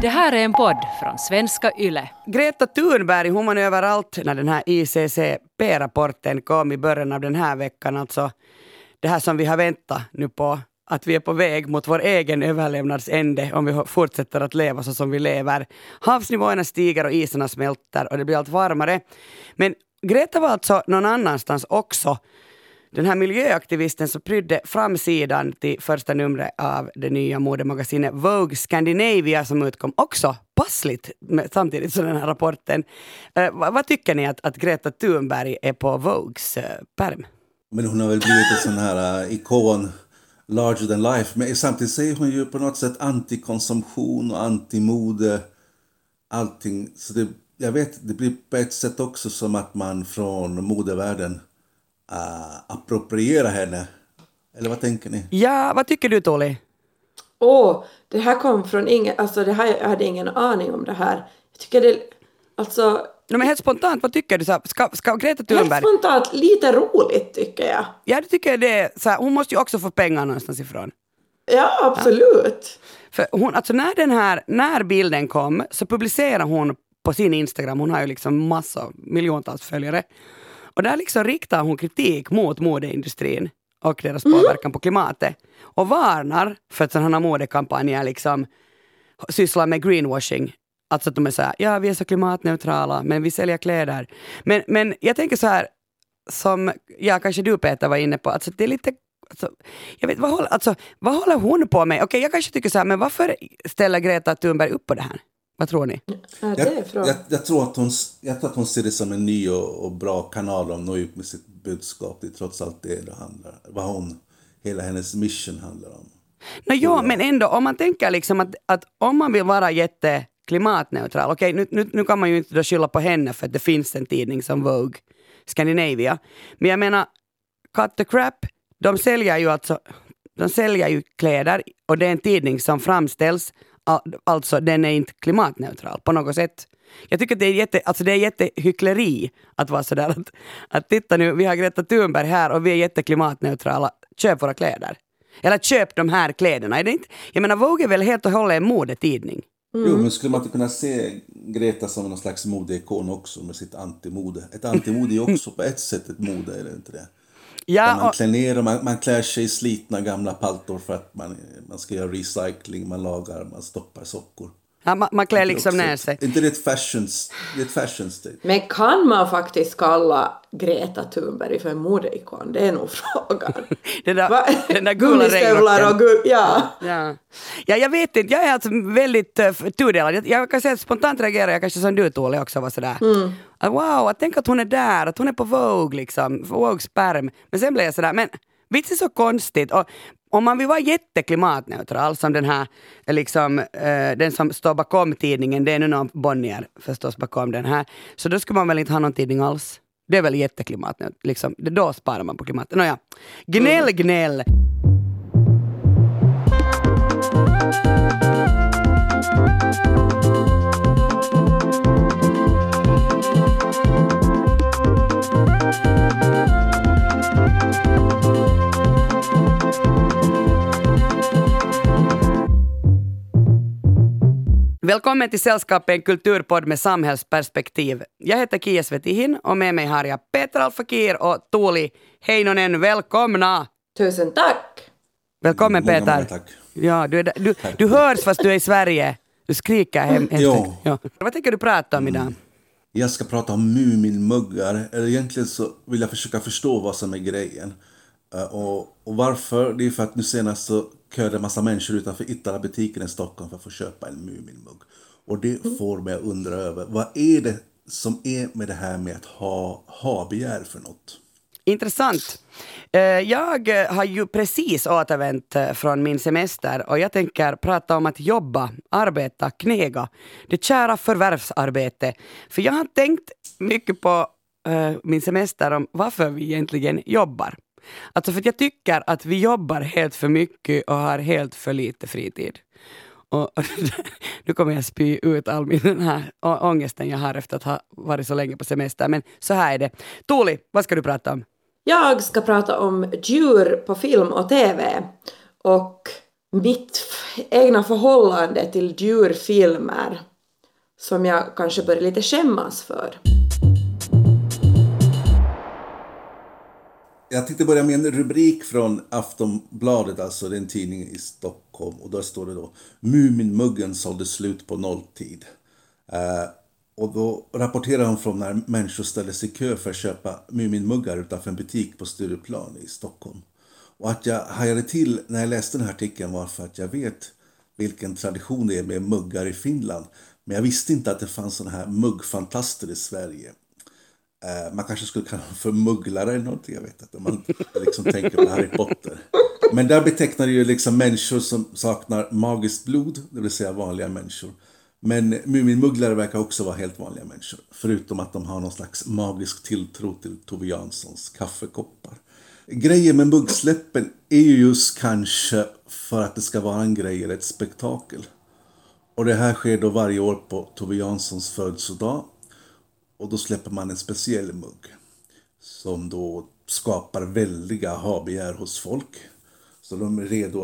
Det här är en podd från svenska YLE. Greta Thunberg, hon var överallt när den här ICCP-rapporten kom i början av den här veckan. Alltså det här som vi har väntat nu på, att vi är på väg mot vår egen överlevnadsände om vi fortsätter att leva så som vi lever. Havsnivåerna stiger och isarna smälter och det blir allt varmare. Men Greta var alltså någon annanstans också den här miljöaktivisten som prydde framsidan till första numret av det nya modemagasinet Vogue Scandinavia som utkom också passligt med, samtidigt som den här rapporten. Uh, vad, vad, tycker ni att, att Greta Thunberg är på Vogues uh, perm? Men hon har väl blivit en sån här uh, ikon larger than life. Men samtidigt säger hon ju på något sätt antikonsumtion och antimode. Allting. Så det, jag vet, det blir på ett sätt också som att man från modevärlden uh, appropriera henne? Eller vad tänker ni? Ja, vad tycker du Tolly? Åh, oh, det här kom från ingen, alltså det här, jag hade ingen aning om det här. Jag tycker det, alltså... No, men helt spontant, vad tycker du? Så ska, ska Greta Thunberg... Helt spontant, lite roligt tycker jag. Ja, du tycker det. Så här, hon måste ju också få pengar någonstans ifrån. Ja, absolut. Ja. För hon, alltså när, den här, när bilden kom så publicerade hon på sin Instagram, hon har ju liksom massa, miljontals följare. Och där liksom riktar hon kritik mot modeindustrin och deras mm. påverkan på klimatet. Och varnar för att sådana modekampanjer liksom sysslar med greenwashing. Alltså att de är så här, ja vi är så klimatneutrala men vi säljer kläder. Men, men jag tänker så här, som ja, kanske du Peter var inne på, alltså det är lite Alltså, jag vet, vad, håller, alltså, vad håller hon på med? Okej, okay, jag kanske tycker så här, men varför ställer Greta Thunberg upp på det här? Vad tror ni? Ja, jag, jag, jag, tror att hon, jag tror att hon ser det som en ny och, och bra kanal att nå ut med sitt budskap. Det är trots allt det det handlar Vad hon, hela hennes mission handlar om. No, ja, men ändå om man tänker liksom att, att om man vill vara jätte klimatneutral, okej nu, nu, nu kan man ju inte då skylla på henne för att det finns en tidning som Vogue Scandinavia. Men jag menar, Cut the Crap, de säljer ju alltså de säljer ju kläder och det är en tidning som framställs Alltså den är inte klimatneutral på något sätt. Jag tycker att det är, jätte, alltså det är jättehyckleri att vara sådär att, att titta nu, vi har Greta Thunberg här och vi är jätteklimatneutrala, köp våra kläder. Eller köp de här kläderna. Är det inte? Jag menar Vogue är väl helt och hållet en modetidning. Mm. Jo, men skulle man inte kunna se Greta som någon slags modeikon också med sitt antimode? Ett antimode är också på ett sätt ett mode, är det inte det? Ja, man klär ner och man, man klär sig i slitna gamla paltor för att man, man ska göra recycling, man lagar, man stoppar sockor. Ja, man, man klär liksom ner sig. inte det ett fashion, det ett fashion state? Men kan man faktiskt kalla Greta Thunberg för en modeikon? Det är nog frågan. den där, den där gula regnrocken. och gul, ja. ja. Ja, jag vet inte, jag är alltså väldigt uh, tudelad. Jag, jag kan säga att spontant reagerar jag kanske som du Tuuli också var sådär. Mm. Att, wow, att tänk att hon är där, att hon är på Vogue liksom, Vogue sperm. Men sen blev jag sådär, men Vits är så konstigt. Och om man vill vara jätteklimatneutral, som den här, liksom, eh, den som står bakom tidningen, det är nu någon Bonnier förstås bakom den här, så då skulle man väl inte ha någon tidning alls. Det är väl jätteklimatneutralt, liksom. då sparar man på klimatet. Nåja, gnäll, gnäll. Välkommen till Sällskapet, en kulturpodd med samhällsperspektiv. Jag heter Kia Svetihin och med mig har jag Peter Alfakir och Tuuli Heinonen. Välkomna! Tusen tack! Välkommen många, Peter. Många tack. Ja, du, är, du, du hörs fast du är i Sverige. Du skriker hem. Ja. ja. Vad tänker du prata om idag? Mm. Jag ska prata om Muminmuggar. Egentligen så vill jag försöka förstå vad som är grejen. Uh, och, och varför? Det är för att nu senast så köade en massa människor utanför Ittala-butiken i Stockholm för att få köpa en Muminmugg. Och det mm. får mig att undra över, vad är det som är med det här med att ha ha-begär för något? Intressant. Eh, jag har ju precis återvänt eh, från min semester och jag tänker prata om att jobba, arbeta, knega. Det kära förvärvsarbete. För jag har tänkt mycket på eh, min semester om varför vi egentligen jobbar. Alltså för jag tycker att vi jobbar helt för mycket och har helt för lite fritid. Och, nu kommer jag spy ut all min den här ångesten jag har efter att ha varit så länge på semester. Men så här är det. Tuuli, vad ska du prata om? Jag ska prata om djur på film och TV. Och mitt egna förhållande till djurfilmer som jag kanske börjar lite skämmas för. Jag tänkte börja med en rubrik från Aftonbladet, alltså det är en tidning i Stockholm. Och där står det då Muminmuggen sålde slut på nolltid. Eh, och då rapporterar hon från när människor ställer sig i kö för att köpa Muminmuggar utanför en butik på Stureplan i Stockholm. Och att jag hajade till när jag läste den här artikeln var för att jag vet vilken tradition det är med muggar i Finland. Men jag visste inte att det fanns sådana här muggfantaster i Sverige. Eh, man kanske skulle kalla dem för mugglare eller någonting, jag vet inte. Om man liksom tänker på Harry Potter. Men där betecknar det ju liksom människor som saknar magiskt blod, det vill säga vanliga människor. Men Muminmugglare verkar också vara helt vanliga människor. Förutom att de har någon slags magisk tilltro till Tove Janssons kaffekoppar. Grejen med muggsläppen är ju just kanske för att det ska vara en grej eller ett spektakel. Och det här sker då varje år på Tove Janssons födelsedag. Och då släpper man en speciell mugg. Som då skapar väldiga ha-begär hos folk. Så de är redo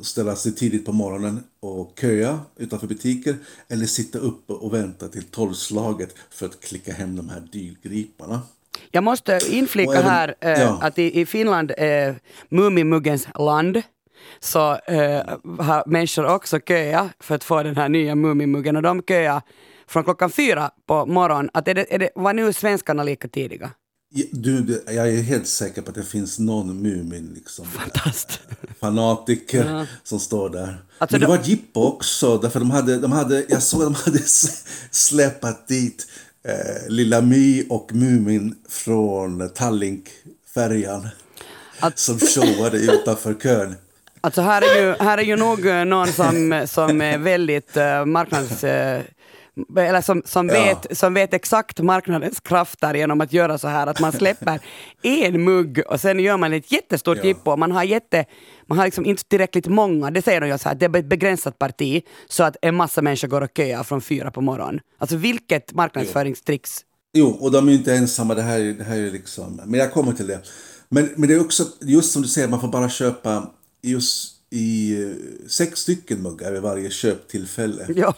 att ställa sig tidigt på morgonen och köa utanför butiker. Eller sitta uppe och vänta till tolvslaget för att klicka hem de här dyrgriparna. Jag måste inflika även- här eh, ja. att i, i Finland är Mumimuggens land. Så eh, har människor också köat för att få den här nya Mumimuggen och de köar från klockan fyra på morgonen. Att är det, är det, var nu svenskarna lika tidiga? Du, jag är helt säker på att det finns någon Mumin liksom, fanatiker som står där. Alltså Men det de- var jippo också, därför de hade, de hade, jag såg att de hade släpat dit eh, Lilla My och Mumin från Tallink-färjan. Som showade utanför kön. Alltså här är ju, här är ju nog någon som, som är väldigt uh, marknads... eh, eller som, som, Ja. vet, som vet exakt marknadens krafter genom att göra så här att man släpper en mugg och sen gör man ett jättestort Ja. jippo. Man har, jätte, man har liksom inte tillräckligt många, det säger de ju så här, det är ett begränsat parti så att en massa människor går och köar från fyra på morgonen. Alltså vilket marknadsföringstricks. Jo, och de är ju inte ensamma. Det här, är- det här är liksom... Men jag kommer till det. Men, men det är också, just som du säger, man får bara köpa just i eh, sex stycken muggar vid varje köptillfälle. Ja.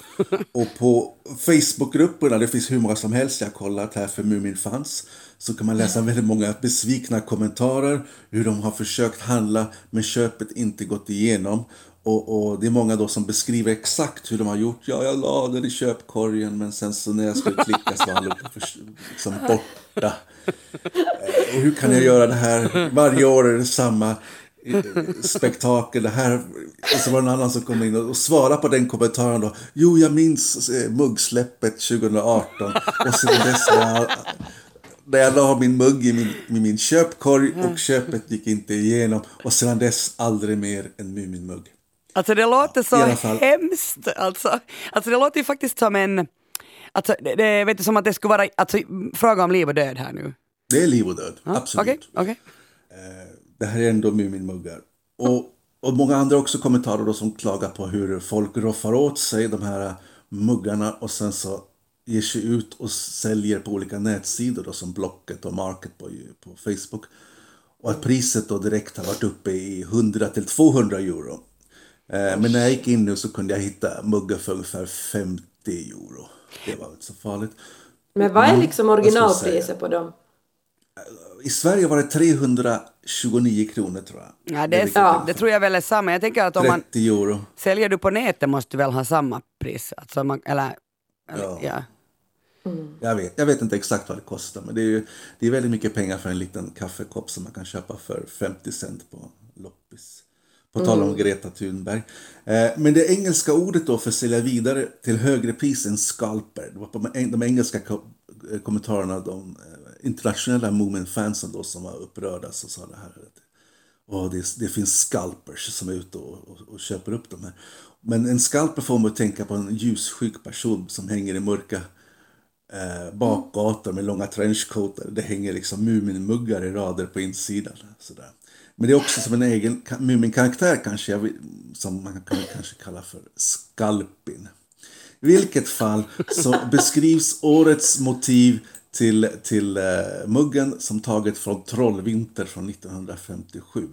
Och på Facebookgrupperna, det finns hur många som helst, jag har kollat här för Muminfans, så kan man läsa väldigt många besvikna kommentarer, hur de har försökt handla men köpet inte gått igenom. Och, och det är många då som beskriver exakt hur de har gjort. Ja, jag la den i köpkorgen men sen så när jag skulle klicka så var för, liksom borta. Eh, Och hur kan jag göra det här? Varje år är det samma spektakel. Det här. Och så var det en annan som kom in och svarade på den kommentaren då. Jo, jag minns eh, muggsläppet 2018. Och sen dess när jag, när jag la min mugg i min, i min köpkorg och köpet gick inte igenom. Och sedan dess aldrig mer en Muminmugg. Alltså det låter så hemskt. Alltså, alltså det låter ju faktiskt som en... Alltså det, det, vet du, som att det skulle vara alltså, fråga om liv och död här nu. Det är liv och död, absolut. Okej, okej. Det här är ändå Muminmuggar. Och, och många andra också kommentarer då som klagar på hur folk roffar åt sig de här muggarna och sen så ger sig ut och säljer på olika nätsidor då, som Blocket och Market på, på Facebook. Och att priset då direkt har varit uppe i 100 till 200 euro. Eh, men när jag gick in nu så kunde jag hitta muggar för ungefär 50 euro. Det var inte så farligt. Men vad är liksom jag säga? originalpriset på dem? I Sverige var det 329 kronor tror jag. Ja, det, är, Ja. det tror jag väl är samma. Jag tänker att om man 30 euro. säljer du på nätet måste du väl ha samma pris? Alltså man, eller, eller, Ja. ja. Jag vet, jag vet inte exakt vad det kostar, men det är, ju, det är väldigt mycket pengar för en liten kaffekopp som man kan köpa för 50 cent på loppis. På tal om Greta Thunberg. Eh, men det engelska ordet då för sälja vidare till högre pris än scalper. Det var på de engelska ko- kommentarerna, de eh, internationella Moomin-fansen då som var upprörda så sa det här. Att, det, det finns scalpers som är ute och, och, och köper upp de här. Men en scalper får man att tänka på en ljusskygg person som hänger i mörka eh, bakgator med långa trenchcoater. Det hänger liksom Muminmuggar i rader på insidan. Sådär. Men det är också som en egen Muminkaraktär, Mumin-karaktär kanske, jag vill, som man kan kanske kalla för Skalpin. I vilket fall så beskrivs årets motiv till, till eh, muggen som taget från Trollvinter från 1957.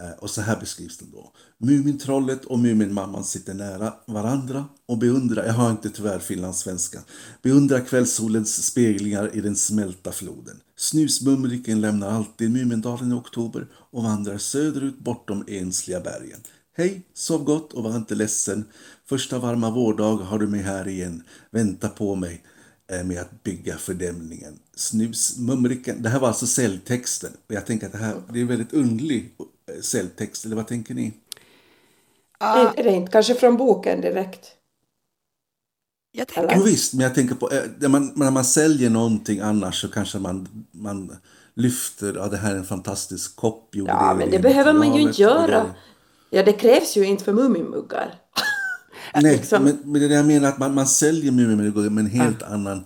Eh, Och så här beskrivs den då. Mumintrollet och Muminmamman sitter nära varandra och beundrar, jag har inte tyvärr finlandssvenska, beundrar kvällssolens speglingar i den smälta floden. Snusmumriken lämnar alltid Mumindalen i oktober och vandrar söderut bortom ensliga bergen. Hej, sov gott och var inte ledsen. Första varma vårdag har du mig här igen. Vänta på mig med att bygga fördämningen. Snusmumriken, det här var alltså celltexten. Och jag tänker att det här det är en väldigt underlig eh, celltext, eller vad tänker ni? Det inte kanske från boken direkt? Jag tänker, Jo, visst, men jag tänker på eh, när man, när man säljer någonting annars så kanske man, man lyfter, ja det här är en fantastisk kopp. Ja, det men det behöver man ju inte göra. Ja, det krävs ju inte för Muminmuggar. Nej, liksom. men, men det är det jag menar att man, man säljer Muminmuggar med en helt annan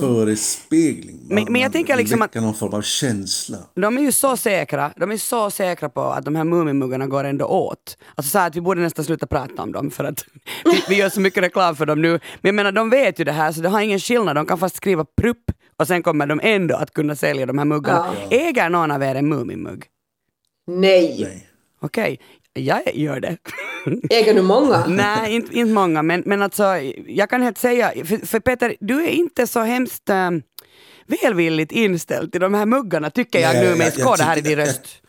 förespegling. Man, Men- men jag man tänker liksom att- någon form av känsla. de är ju så säkra, de är så säkra på att de här Muminmuggarna går ändå åt. Alltså så här att vi borde nästan sluta prata om dem för att vi, vi gör så mycket reklam för dem nu. Men jag menar de vet ju det här så det har ingen skillnad, de kan fast skriva prupp och sen kommer de ändå att kunna sälja de här muggarna. Äger någon av er en Muminmugg? Nej. Nej. Okej, jag gör det. Äger du många? Nej, inte, inte många, men, men alltså jag kan helt säga, för, för Peter, du är inte så hemskt äh, välvilligt inställd till de här muggarna tycker jag Nej, nu med skåda här i din jag- röst.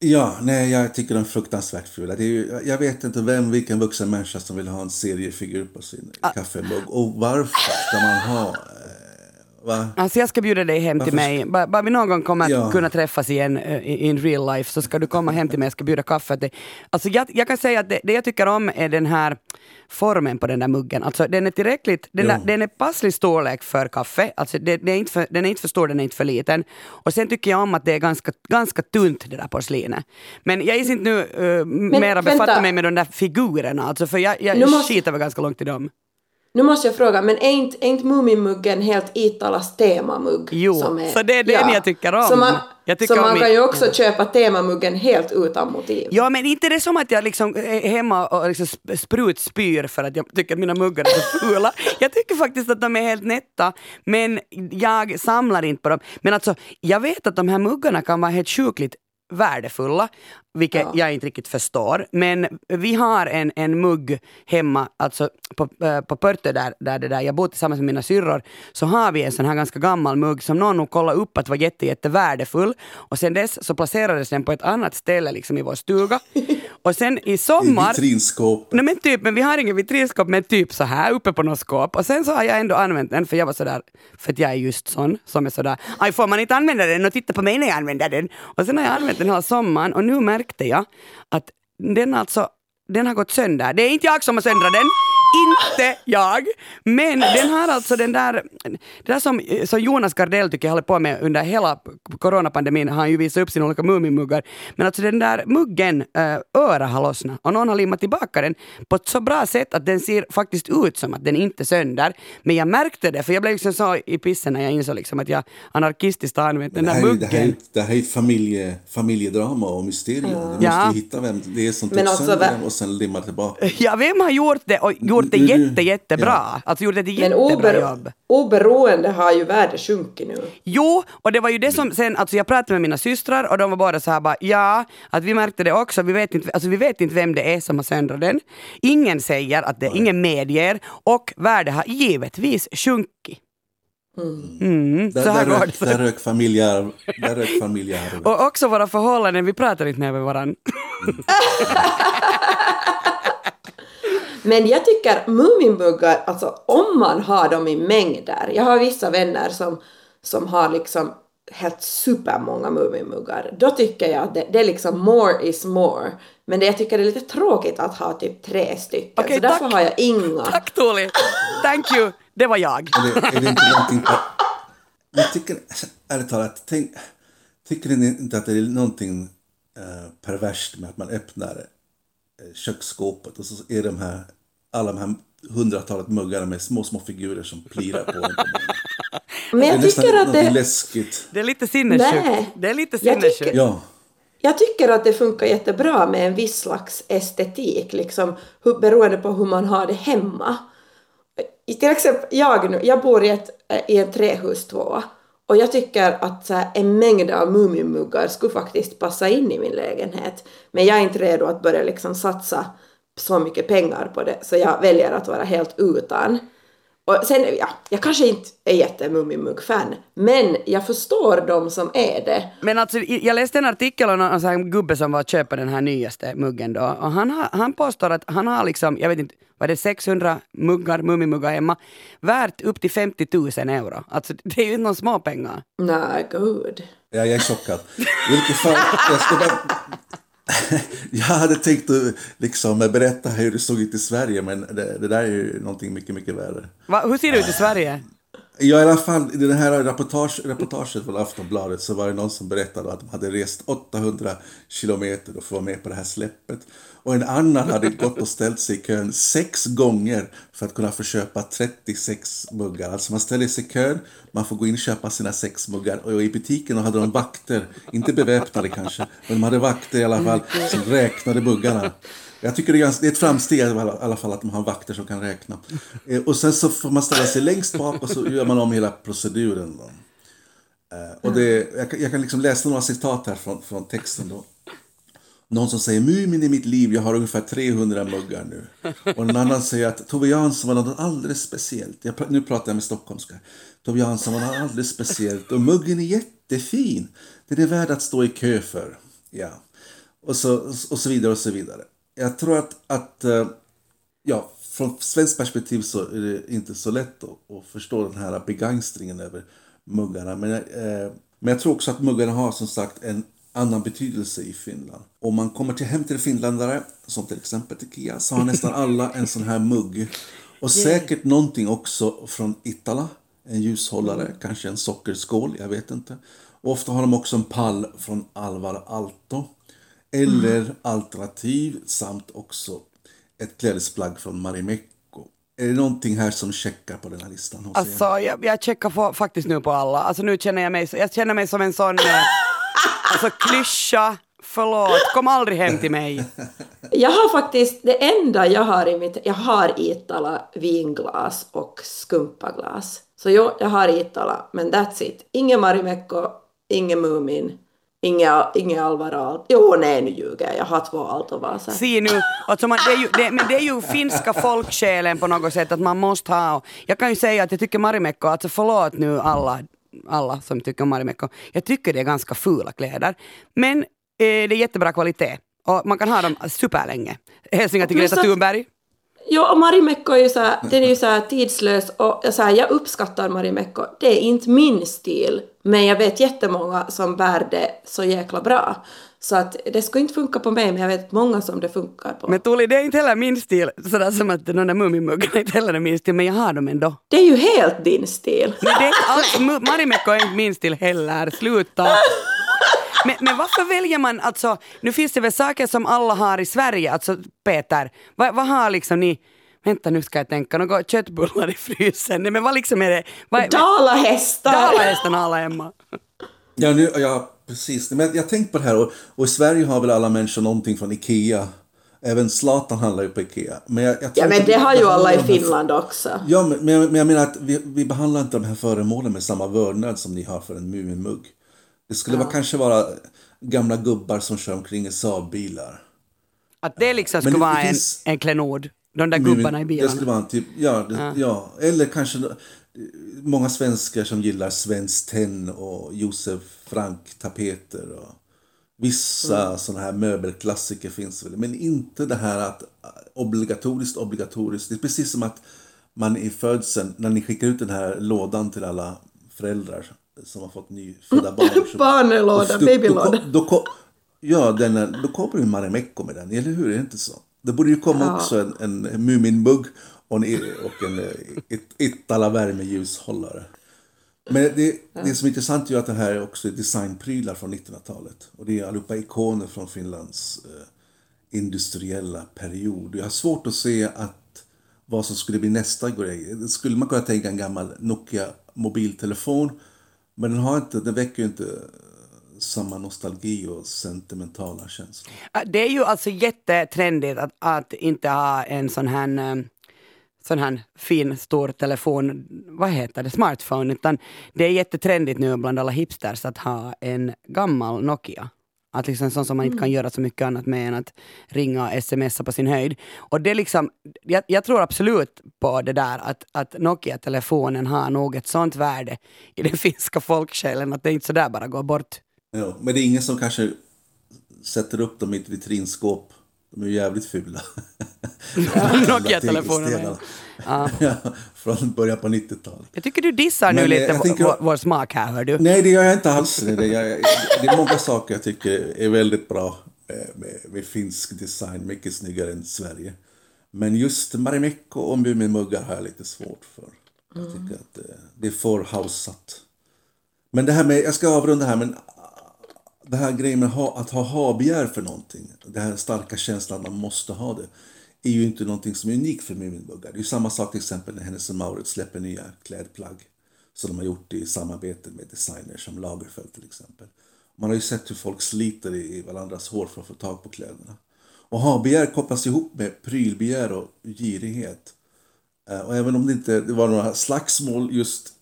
Ja, nej, jag tycker de är fruktansvärt fula. Det är ju, jag vet inte vem, vilken vuxen människa som vill ha en seriefigur på sin Ah. kaffemugg. Och varför ska man ha... Eh, va? Alltså jag ska bjuda dig hem till Varför mig. Bara, bara vi någon gång kommer att Ja. kunna träffas igen uh, in real life så ska du komma hem till mig, jag ska bjuda kaffe åt dig. Alltså jag, jag kan säga att det, det jag tycker om är den här formen på den där muggen. Alltså den är tillräckligt, den, där, den är passlig storlek för kaffe. Alltså det, det är inte för, den är inte för stor, den är inte för liten. Och sen tycker jag om att det är ganska, ganska tunt det där porslinet. Men jag är inte nu uh, mera befatta vänta. mig med de där figurerna, alltså för jag, jag måste- skiter väl ganska långt i dem. Nu måste jag fråga, men är inte, är inte Muminmuggen helt Italas temamugg? Jo, så det är den jag tycker om. Så man, tycker så man om kan ju också köpa temamuggen helt utan motiv. Ja, men inte det är som att jag liksom är hemma och liksom sp- sprutspyr för att jag tycker att mina muggar är så fula. Jag tycker faktiskt att de är helt nätta, men jag samlar inte på dem. Men alltså, jag vet att de här muggarna kan vara helt sjukligt värdefulla, vilket Ja. jag inte riktigt förstår. Men vi har en, en mugg hemma, alltså på, äh, på Pörtö där, där, där jag bor tillsammans med mina syrror, så har vi en sån här ganska gammal mugg som någon nog kollade upp att var jätte, jätte värdefull. Och sen dess så placerades den på ett annat ställe liksom i vår stuga. Och sen i I sommar... vitrinskåp. Nej men typ, men vi har ingen vitrinskåp men typ så här uppe på något skåp. Och sen så har jag ändå använt den för jag var sådär, för att jag är just sån som är sådär, aj får man inte använda den och titta på mig när jag använder den. Och sen har jag använt den hela sommaren och nu märkte jag att den alltså, den har gått sönder. Det är inte jag som har söndrat den. Inte jag! Men den har alltså den där, det där som, som Jonas Gardell tycker jag håller på med under hela coronapandemin, har han ju visat upp sina olika Muminmuggar. Men alltså den där muggen, äh, öra har lossnat och någon har limmat tillbaka den på ett så bra sätt att den ser faktiskt ut som att den inte är sönder. Men jag märkte det, för jag blev liksom så i pissen när jag insåg liksom att jag anarkistiskt har använt den Det där här, är, det, här är, muggen. det här är ett familje, familjedrama och mysterium. Du måste Ja. hitta vem det är som tog Men alltså, sönder den och sen limmar tillbaka. Ja, vem har gjort det och gjort det Du- du- jätte, jättebra? ja. Alltså gjort ett Men jättebra ober, jobb. oberoende har ju värde sjunkit nu. Jo, och det var ju det som sen, alltså jag pratade med mina systrar och de var båda så här bara ja, att vi märkte det också, vi vet inte, alltså vi vet inte vem det är som har söndrat den. Ingen säger att det, ingen medger och värdet har givetvis sjunkit. Mm, Där, här där, det. rök, där rök familjearv. Där rök familjearv. Och också våra förhållanden, vi pratar inte med varandra. Men jag tycker Muminmuggar, alltså om man har dem i mängder. Jag har vissa vänner som, som har liksom helt supermånga Muminmuggar. Då tycker jag att det, det är liksom more is more. Men det, jag tycker det är lite tråkigt att ha typ tre stycken. Okej, så därför tack. har jag inga. Tack Tuuli! Thank you! Det var jag. Är det, är det inte någonting... Men tycker, ärligt talat, tänk, tycker ni inte att det är någonting eh, perverst med att man öppnar eh, köksskåpet och så är de här, alla de här hundratalet muggarna med små, små figurer som plirar på en. Men Det är jag tycker att det... läskigt. Det är lite sinnessjukt. Nej. Det är lite Jag tycker- sinnessjukt. Ja. Jag tycker att det funkar jättebra med en viss slags estetik, liksom, beroende på hur man har det hemma. I, till exempel, jag, nu, jag bor i, ett, i en trähustvåa Och jag tycker att så här, en mängd av Muminmuggar skulle faktiskt passa in i min lägenhet. Men jag är inte redo att börja liksom satsa så mycket pengar på det, så jag väljer att vara helt utan. Och sen, ja, jag kanske inte är jätte-Mumimugg-fan, men jag förstår de som är det. Men alltså, jag läste en artikel om en sån gubbe som var och köpa den här nyaste muggen då. Och han, har, han påstår att han har liksom, jag vet inte, var det 600 muggar, Mumimuggar hemma, värt upp till 50 000 euro. Alltså det är ju inte någon små pengar. Nej, gud. Ja, jag är chockad. Vilket fall, jag bara... Jag hade tänkt att liksom berätta hur det såg ut i Sverige, men det, det där är ju någonting mycket, mycket värre. Va, hur ser det ut i Sverige? Ja, i alla fall i det här reportage, reportaget från Aftonbladet så var det någon som berättade att de hade rest 800 kilometer för att vara med på det här släppet. Och en annan hade gått och ställt sig i kön sex gånger för att kunna få köpa 36 muggar. Alltså man ställer sig i kön, man får gå in och köpa sina sex muggar. Och i butiken hade de vakter, inte beväpnade kanske, men de hade vakter i alla fall som räknade muggarna. Jag tycker det är, ganska, det är ett framsteg i alla fall att man har vakter som kan räkna. Eh, och sen så får man ställa sig längst bak och så gör man om hela proceduren. Då. Eh, och det, jag, kan, jag kan liksom läsa några citat här från, från texten. Då. Någon som säger Mumin i mitt liv, jag har ungefär 300 muggar nu. Och en annan säger att Tove Jansson var något alldeles speciellt. Jag, nu pratar jag med stockholmska. Tove Jansson var något alldeles speciellt och muggen är jättefin. Den är värd att stå i kö för. Ja. Och så, och så vidare och så vidare. Jag tror att, att eh, ja, från svenskt perspektiv så är det inte så lätt att, att förstå den här begeistringen över muggarna. Men, eh, men jag tror också att muggarna har som sagt en annan betydelse i Finland. Om man kommer till hem till finländare, som till exempel till Kia, så har nästan alla en sån här mugg. Och säkert någonting också från Itala, en ljushållare, kanske en sockerskål, jag vet inte. Och ofta har de också en pall från Alvar Aalto. Eller mm. alternativ samt också ett klädesplagg från Marimekko. Är det någonting här som checkar på den här listan hos Alltså jag, jag checkar för, faktiskt nu på alla. Alltså nu känner jag mig, jag känner mig som en sån eh, alltså klyscha, förlåt, kom aldrig hem till mig. Jag har faktiskt, det enda jag har i mitt, jag har Itala vinglas och skumpaglas. Så jo, jag har Itala, men that's it. Ingen Marimekko, ingen Mumin. Inga, inga Alvaro Jo, nej nu ljuger jag. Jag har två Alto-Vasar. Se nu, alltså man, det ju, det, men det är ju finska folksjälen på något sätt att man måste ha. Jag kan ju säga att jag tycker Marimekko, alltså förlåt nu alla, alla som tycker om Marimekko. Jag tycker det är ganska fula kläder. Men eh, det är jättebra kvalitet. Och man kan ha dem superlänge. Hälsningar till Greta Thunberg. Ja, och Marimekko är ju så här, den är ju så här tidslös och så här, jag uppskattar Marimekko. Det är inte min stil, men jag vet jättemånga som bär det så jäkla bra. Så att det skulle inte funka på mig, men jag vet många som det funkar på. Men Tuuli, det är inte heller min stil, sådär som att de där Mumimuggarna inte heller är min stil, men jag har dem ändå. Det är ju helt din stil. Men det är inte alls, Marimekko är inte min stil heller, sluta. Men, men varför väljer man, alltså, nu finns det väl saker som alla har i Sverige, alltså Peter, vad, vad har liksom ni, vänta nu ska jag tänka, några köttbullar i frysen, men vad liksom är det? Vad, Dalahästar! Dalahästen alla hemma. Ja, nu, ja, precis. Men jag har tänkt på det här och, och i Sverige har väl alla människor någonting från Ikea. Även Zlatan handlar ju på Ikea. Men jag, jag ja men det har ju alla i Finland också. Ja men, men, jag, men jag menar att vi, vi behandlar inte de här föremålen med samma vördnad som ni har för en Muminmugg. Det skulle ja. vara, kanske vara gamla gubbar som kör omkring i Saab-bilar. Att det liksom skulle vara en, en klenod? De där gubbarna i bilarna? Det skulle vara typ, ja, det, ja. ja. Eller kanske många svenskar som gillar Svenskt Tenn och Josef Frank-tapeter. Och vissa mm. sådana här möbelklassiker finns väl. Men inte det här att obligatoriskt, obligatoriskt. Det är precis som att man i födseln, när ni skickar ut den här lådan till alla föräldrar som har fått nyfödda barn. Barnlåda, babylåda. Ja, den är, då kommer ju Marimekko med den, eller hur? Är det inte så? Det borde ju komma ja. också en, en Muminbugg och en, och en ett, Ittala värmeljushållare. Men det, det som är intressant är att det här är också designprylar från 1900-talet. Och det är allihopa ikoner från Finlands eh, industriella period. Jag har svårt att se att vad som skulle bli nästa grej. Skulle man kunna tänka en gammal Nokia mobiltelefon men den, har inte, den väcker ju inte eh, samma nostalgi och sentimentala känslor. Det är ju alltså jättetrendigt att, att inte ha en sån här, eh, sån här fin stor telefon, vad heter det, smartphone, utan det är jättetrendigt nu bland alla hipsters att ha en gammal Nokia. Att liksom sånt som man inte kan göra så mycket annat med än att ringa och smsa på sin höjd. Och det liksom, jag, jag tror absolut på det där att, att Nokia-telefonen har nog ett sånt värde i den finska folksjälen att det inte sådär bara går bort. Ja, men det är ingen som kanske sätter upp dem i ett vitrinskåp. De är ju jävligt fula. Nokia-telefonerna. Ja. från början på 90-talet. Jag tycker du dissar nu Men, eh, lite jag tänker- vår, vår smak här, hör du. Nej, det gör jag inte alls. Det, det, jag, det är många saker jag tycker är väldigt bra eh, med, med finsk design. Mycket snyggare än Sverige. Men just Marimekko och Mumimuggar har jag lite svårt för. Jag tycker att eh, det är för houseat. Men det här med, jag ska avrunda här, men det här grejen med ha, att ha habegär för någonting, den här starka känslan att man måste ha det, är ju inte någonting som är unikt för Muminbuggar. Det är ju samma sak till exempel när Hennes Mauritz släpper nya klädplagg som de har gjort i samarbete med designers som Lagerfeld till exempel. Man har ju sett hur folk sliter i varandras hår för att få tag på kläderna. Och habegär kopplas ihop med prylbegär och girighet. Eh, och även om det inte det var några slagsmål just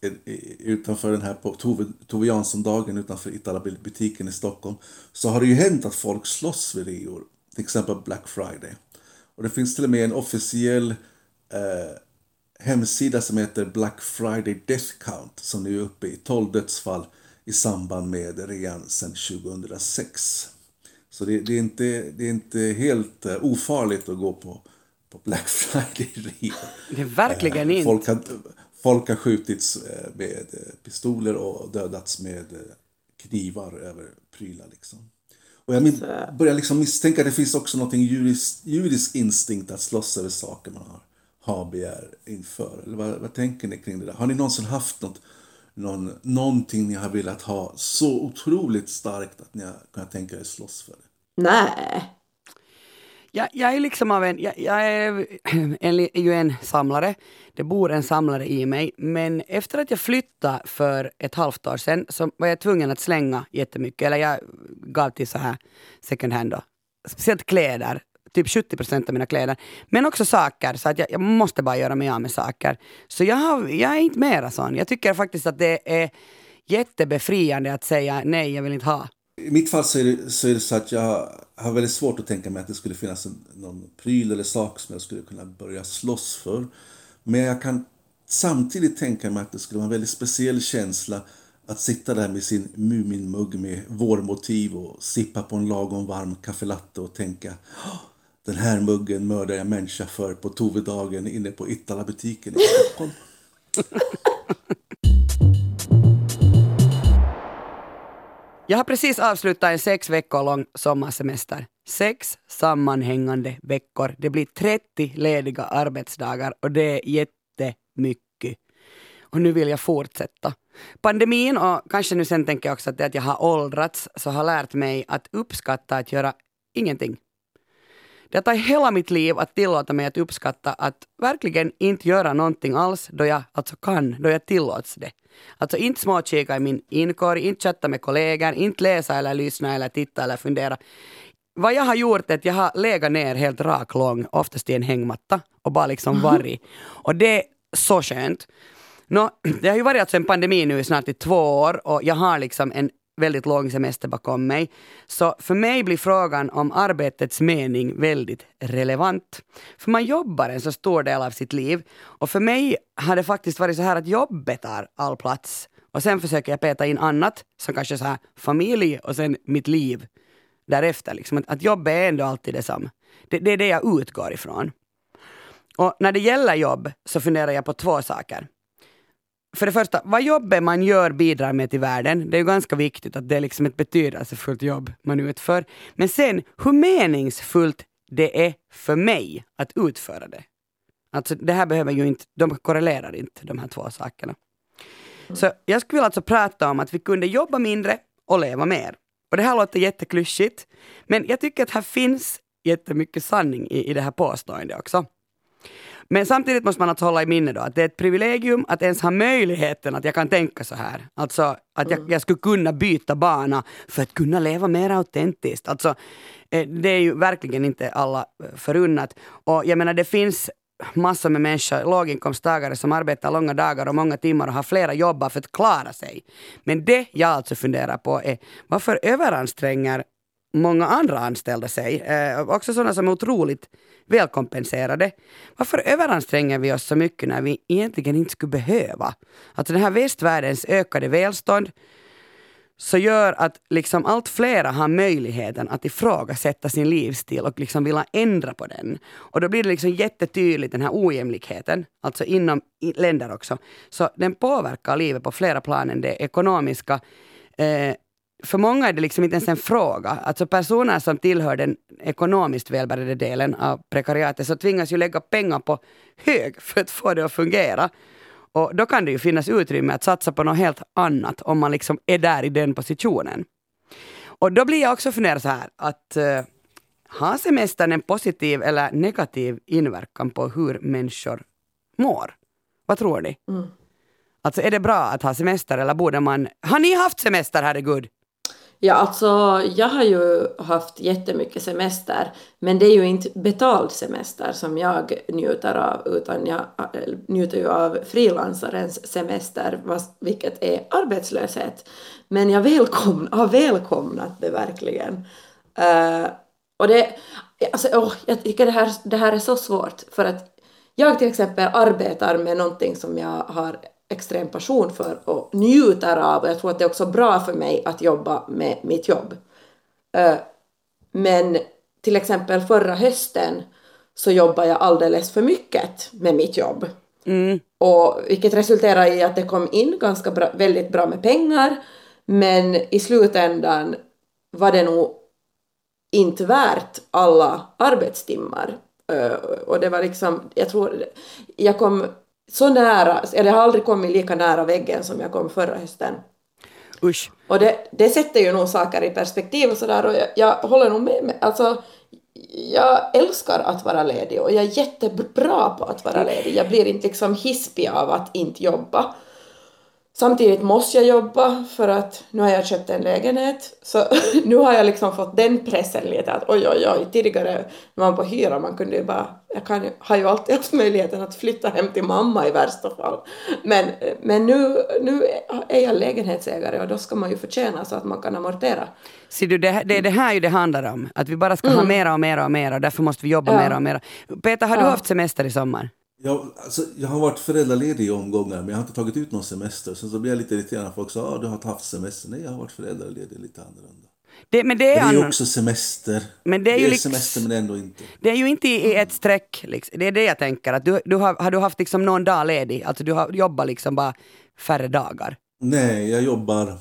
utanför den här på Tove, Tove Jansson-dagen utanför Italabutiken i Stockholm så har det ju hänt att folk slåss vid reor. Till exempel Black Friday. Och det finns till och med en officiell eh, hemsida som heter Black Friday Death Count som nu är uppe i 12 dödsfall i samband med rean sedan 2006. Så det, det, är inte, det är inte helt eh, ofarligt att gå på, på Black Friday-rea. Det är verkligen Eh, inte. Folk har, folk har skjutits eh, med eh, pistoler och dödats med knivar över prylar. Liksom. Och jag börjar liksom misstänka att det finns också något judisk, judisk instinkt att slåss över saker man har, har begär inför. Eller vad, vad tänker ni kring det där? Har ni någonsin haft något, någon, någonting ni har velat ha så otroligt starkt att ni har kunnat tänka er slåss för det? Nej. Jag, jag är liksom av en, jag, jag är, en, är ju en samlare. Det bor en samlare i mig. Men efter att jag flyttade för ett halvt år sedan så var jag tvungen att slänga jättemycket. Eller jag gav till så här second hand då. Speciellt kläder. Typ 70 procent av mina kläder. Men också saker. Så att jag, jag måste bara göra mig av med saker. Så jag, har, jag är inte mera sån. Jag tycker faktiskt att det är jättebefriande att säga nej, jag vill inte ha. I mitt fall så är, det, så är det så att jag har väldigt svårt att tänka mig att det skulle finnas en, någon pryl eller sak som jag skulle kunna börja slåss för. Men jag kan samtidigt tänka mig att det skulle vara en väldigt speciell känsla att sitta där med sin Muminmugg med vårmotiv och sippa på en lagom varm kaffelatte och tänka den här muggen mördar jag människa för på Tovedagen inne på Ittala-butiken i Stockholm. Jag har precis avslutat en sex veckor lång sommarsemester. Sex sammanhängande veckor. Det blir 30 lediga arbetsdagar och det är jättemycket. Och nu vill jag fortsätta. Pandemin och kanske nu sen tänker jag också att det att jag har åldrats så har lärt mig att uppskatta att göra ingenting. Det har tagit hela mitt liv att tillåta mig att uppskatta att verkligen inte göra någonting alls då jag alltså kan, då jag tillåts det. Alltså inte småkika i min inkorg, inte chatta med kollegor, inte läsa eller lyssna eller titta eller fundera. Vad jag har gjort är att jag har legat ner helt rak lång, oftast i en hängmatta och bara liksom varit. Och det är så skönt. Nå, det har ju varit alltså en pandemi nu i snart i två år och jag har liksom en väldigt lång semester bakom mig. Så för mig blir frågan om arbetets mening väldigt relevant. För man jobbar en så stor del av sitt liv och för mig har det faktiskt varit så här att jobbet tar all plats och sen försöker jag peta in annat som kanske så här familj och sen mitt liv därefter. Liksom. Att, att jobbet är ändå alltid detsamma. Det, det är det jag utgår ifrån. Och när det gäller jobb så funderar jag på två saker. För det första, vad jobbet man gör bidrar med till världen. Det är ju ganska viktigt att det är liksom ett betydelsefullt jobb man utför. Men sen, hur meningsfullt det är för mig att utföra det. Alltså det här behöver ju inte, de korrelerar inte de här två sakerna. Så jag skulle vilja alltså prata om att vi kunde jobba mindre och leva mer. Och det här låter jätteklyschigt, men jag tycker att här finns jättemycket sanning i, i det här påståendet också. Men samtidigt måste man alltså hålla i minne då att det är ett privilegium att ens ha möjligheten att jag kan tänka så här. Alltså att jag, jag skulle kunna byta bana för att kunna leva mer autentiskt. Alltså, eh, det är ju verkligen inte alla eh, förunnat. Och jag menar det finns massor med människor, låginkomsttagare som arbetar långa dagar och många timmar och har flera jobb för att klara sig. Men det jag alltså funderar på är varför överanstränger många andra anställda sig, eh, också sådana som är otroligt välkompenserade. Varför överanstränger vi oss så mycket när vi egentligen inte skulle behöva? Alltså den här västvärldens ökade välstånd så gör att liksom allt flera har möjligheten att ifrågasätta sin livsstil och liksom vilja ändra på den. Och då blir det liksom jättetydligt den här ojämlikheten, alltså inom länder också. Så den påverkar livet på flera plan än det ekonomiska. Eh, för många är det liksom inte ens en fråga. Alltså personer som tillhör den ekonomiskt välbärgade delen av prekariatet så tvingas ju lägga pengar på hög för att få det att fungera. Och då kan det ju finnas utrymme att satsa på något helt annat om man liksom är där i den positionen. Och då blir jag också funderad så här att uh, har semestern en positiv eller negativ inverkan på hur människor mår? Vad tror ni? Mm. Alltså är det bra att ha semester eller borde man... Har ni haft semester, herregud? Ja, alltså jag har ju haft jättemycket semester, men det är ju inte betald semester som jag njuter av, utan jag äh, njuter ju av frilansarens semester, vilket är arbetslöshet. Men jag välkomn, har välkomnat det verkligen. Uh, och det, alltså, oh, jag tycker det här, det här är så svårt, för att jag till exempel arbetar med någonting som jag har extrem passion för och njuter av och jag tror att det är också bra för mig att jobba med mitt jobb. Eh, men till exempel förra hösten så jobbade jag alldeles för mycket med mitt jobb. Mm. Och, vilket resulterade i att det kom in ganska bra, väldigt bra med pengar men i slutändan var det nog inte värt alla arbetstimmar. Uh, och det var liksom, jag tror, jag kom så nära, eller jag har aldrig kommit lika nära väggen som jag kom förra hösten. Usch. Och det, det sätter ju nog saker i perspektiv och sådär och jag, jag håller nog med mig. Alltså, jag älskar att vara ledig och jag är jättebra på att vara ledig. Jag blir inte liksom hispig av att inte jobba. Samtidigt måste jag jobba för att nu har jag köpt en lägenhet så nu har jag liksom fått den pressen lite att oj oj oj tidigare när man på hyra man kunde ju bara jag kan, har ju alltid haft möjligheten att flytta hem till mamma i värsta fall men, men nu, nu är jag lägenhetsägare och då ska man ju förtjäna så att man kan amortera. Ser du, det, är det här ju det handlar om, att vi bara ska mm. ha mera och mera och mera och därför måste vi jobba ja. mera och mera. Peter, har du haft semester i sommar? Jag, alltså, jag har varit föräldraledig i omgångar men jag har inte tagit ut någon semester. Sen så blir jag lite irriterad när folk säger att ah, du har inte haft semester. Nej, jag har varit föräldraledig lite annorlunda. Det, men det är, men det är ju också semester. Men det är, det ju är liksom, semester men ändå inte. Det är ju inte i ett streck. Liksom. Det är det jag tänker. Att du, du har, har du haft liksom någon dag ledig? Alltså du har jobbat liksom bara färre dagar? Nej, jag jobbar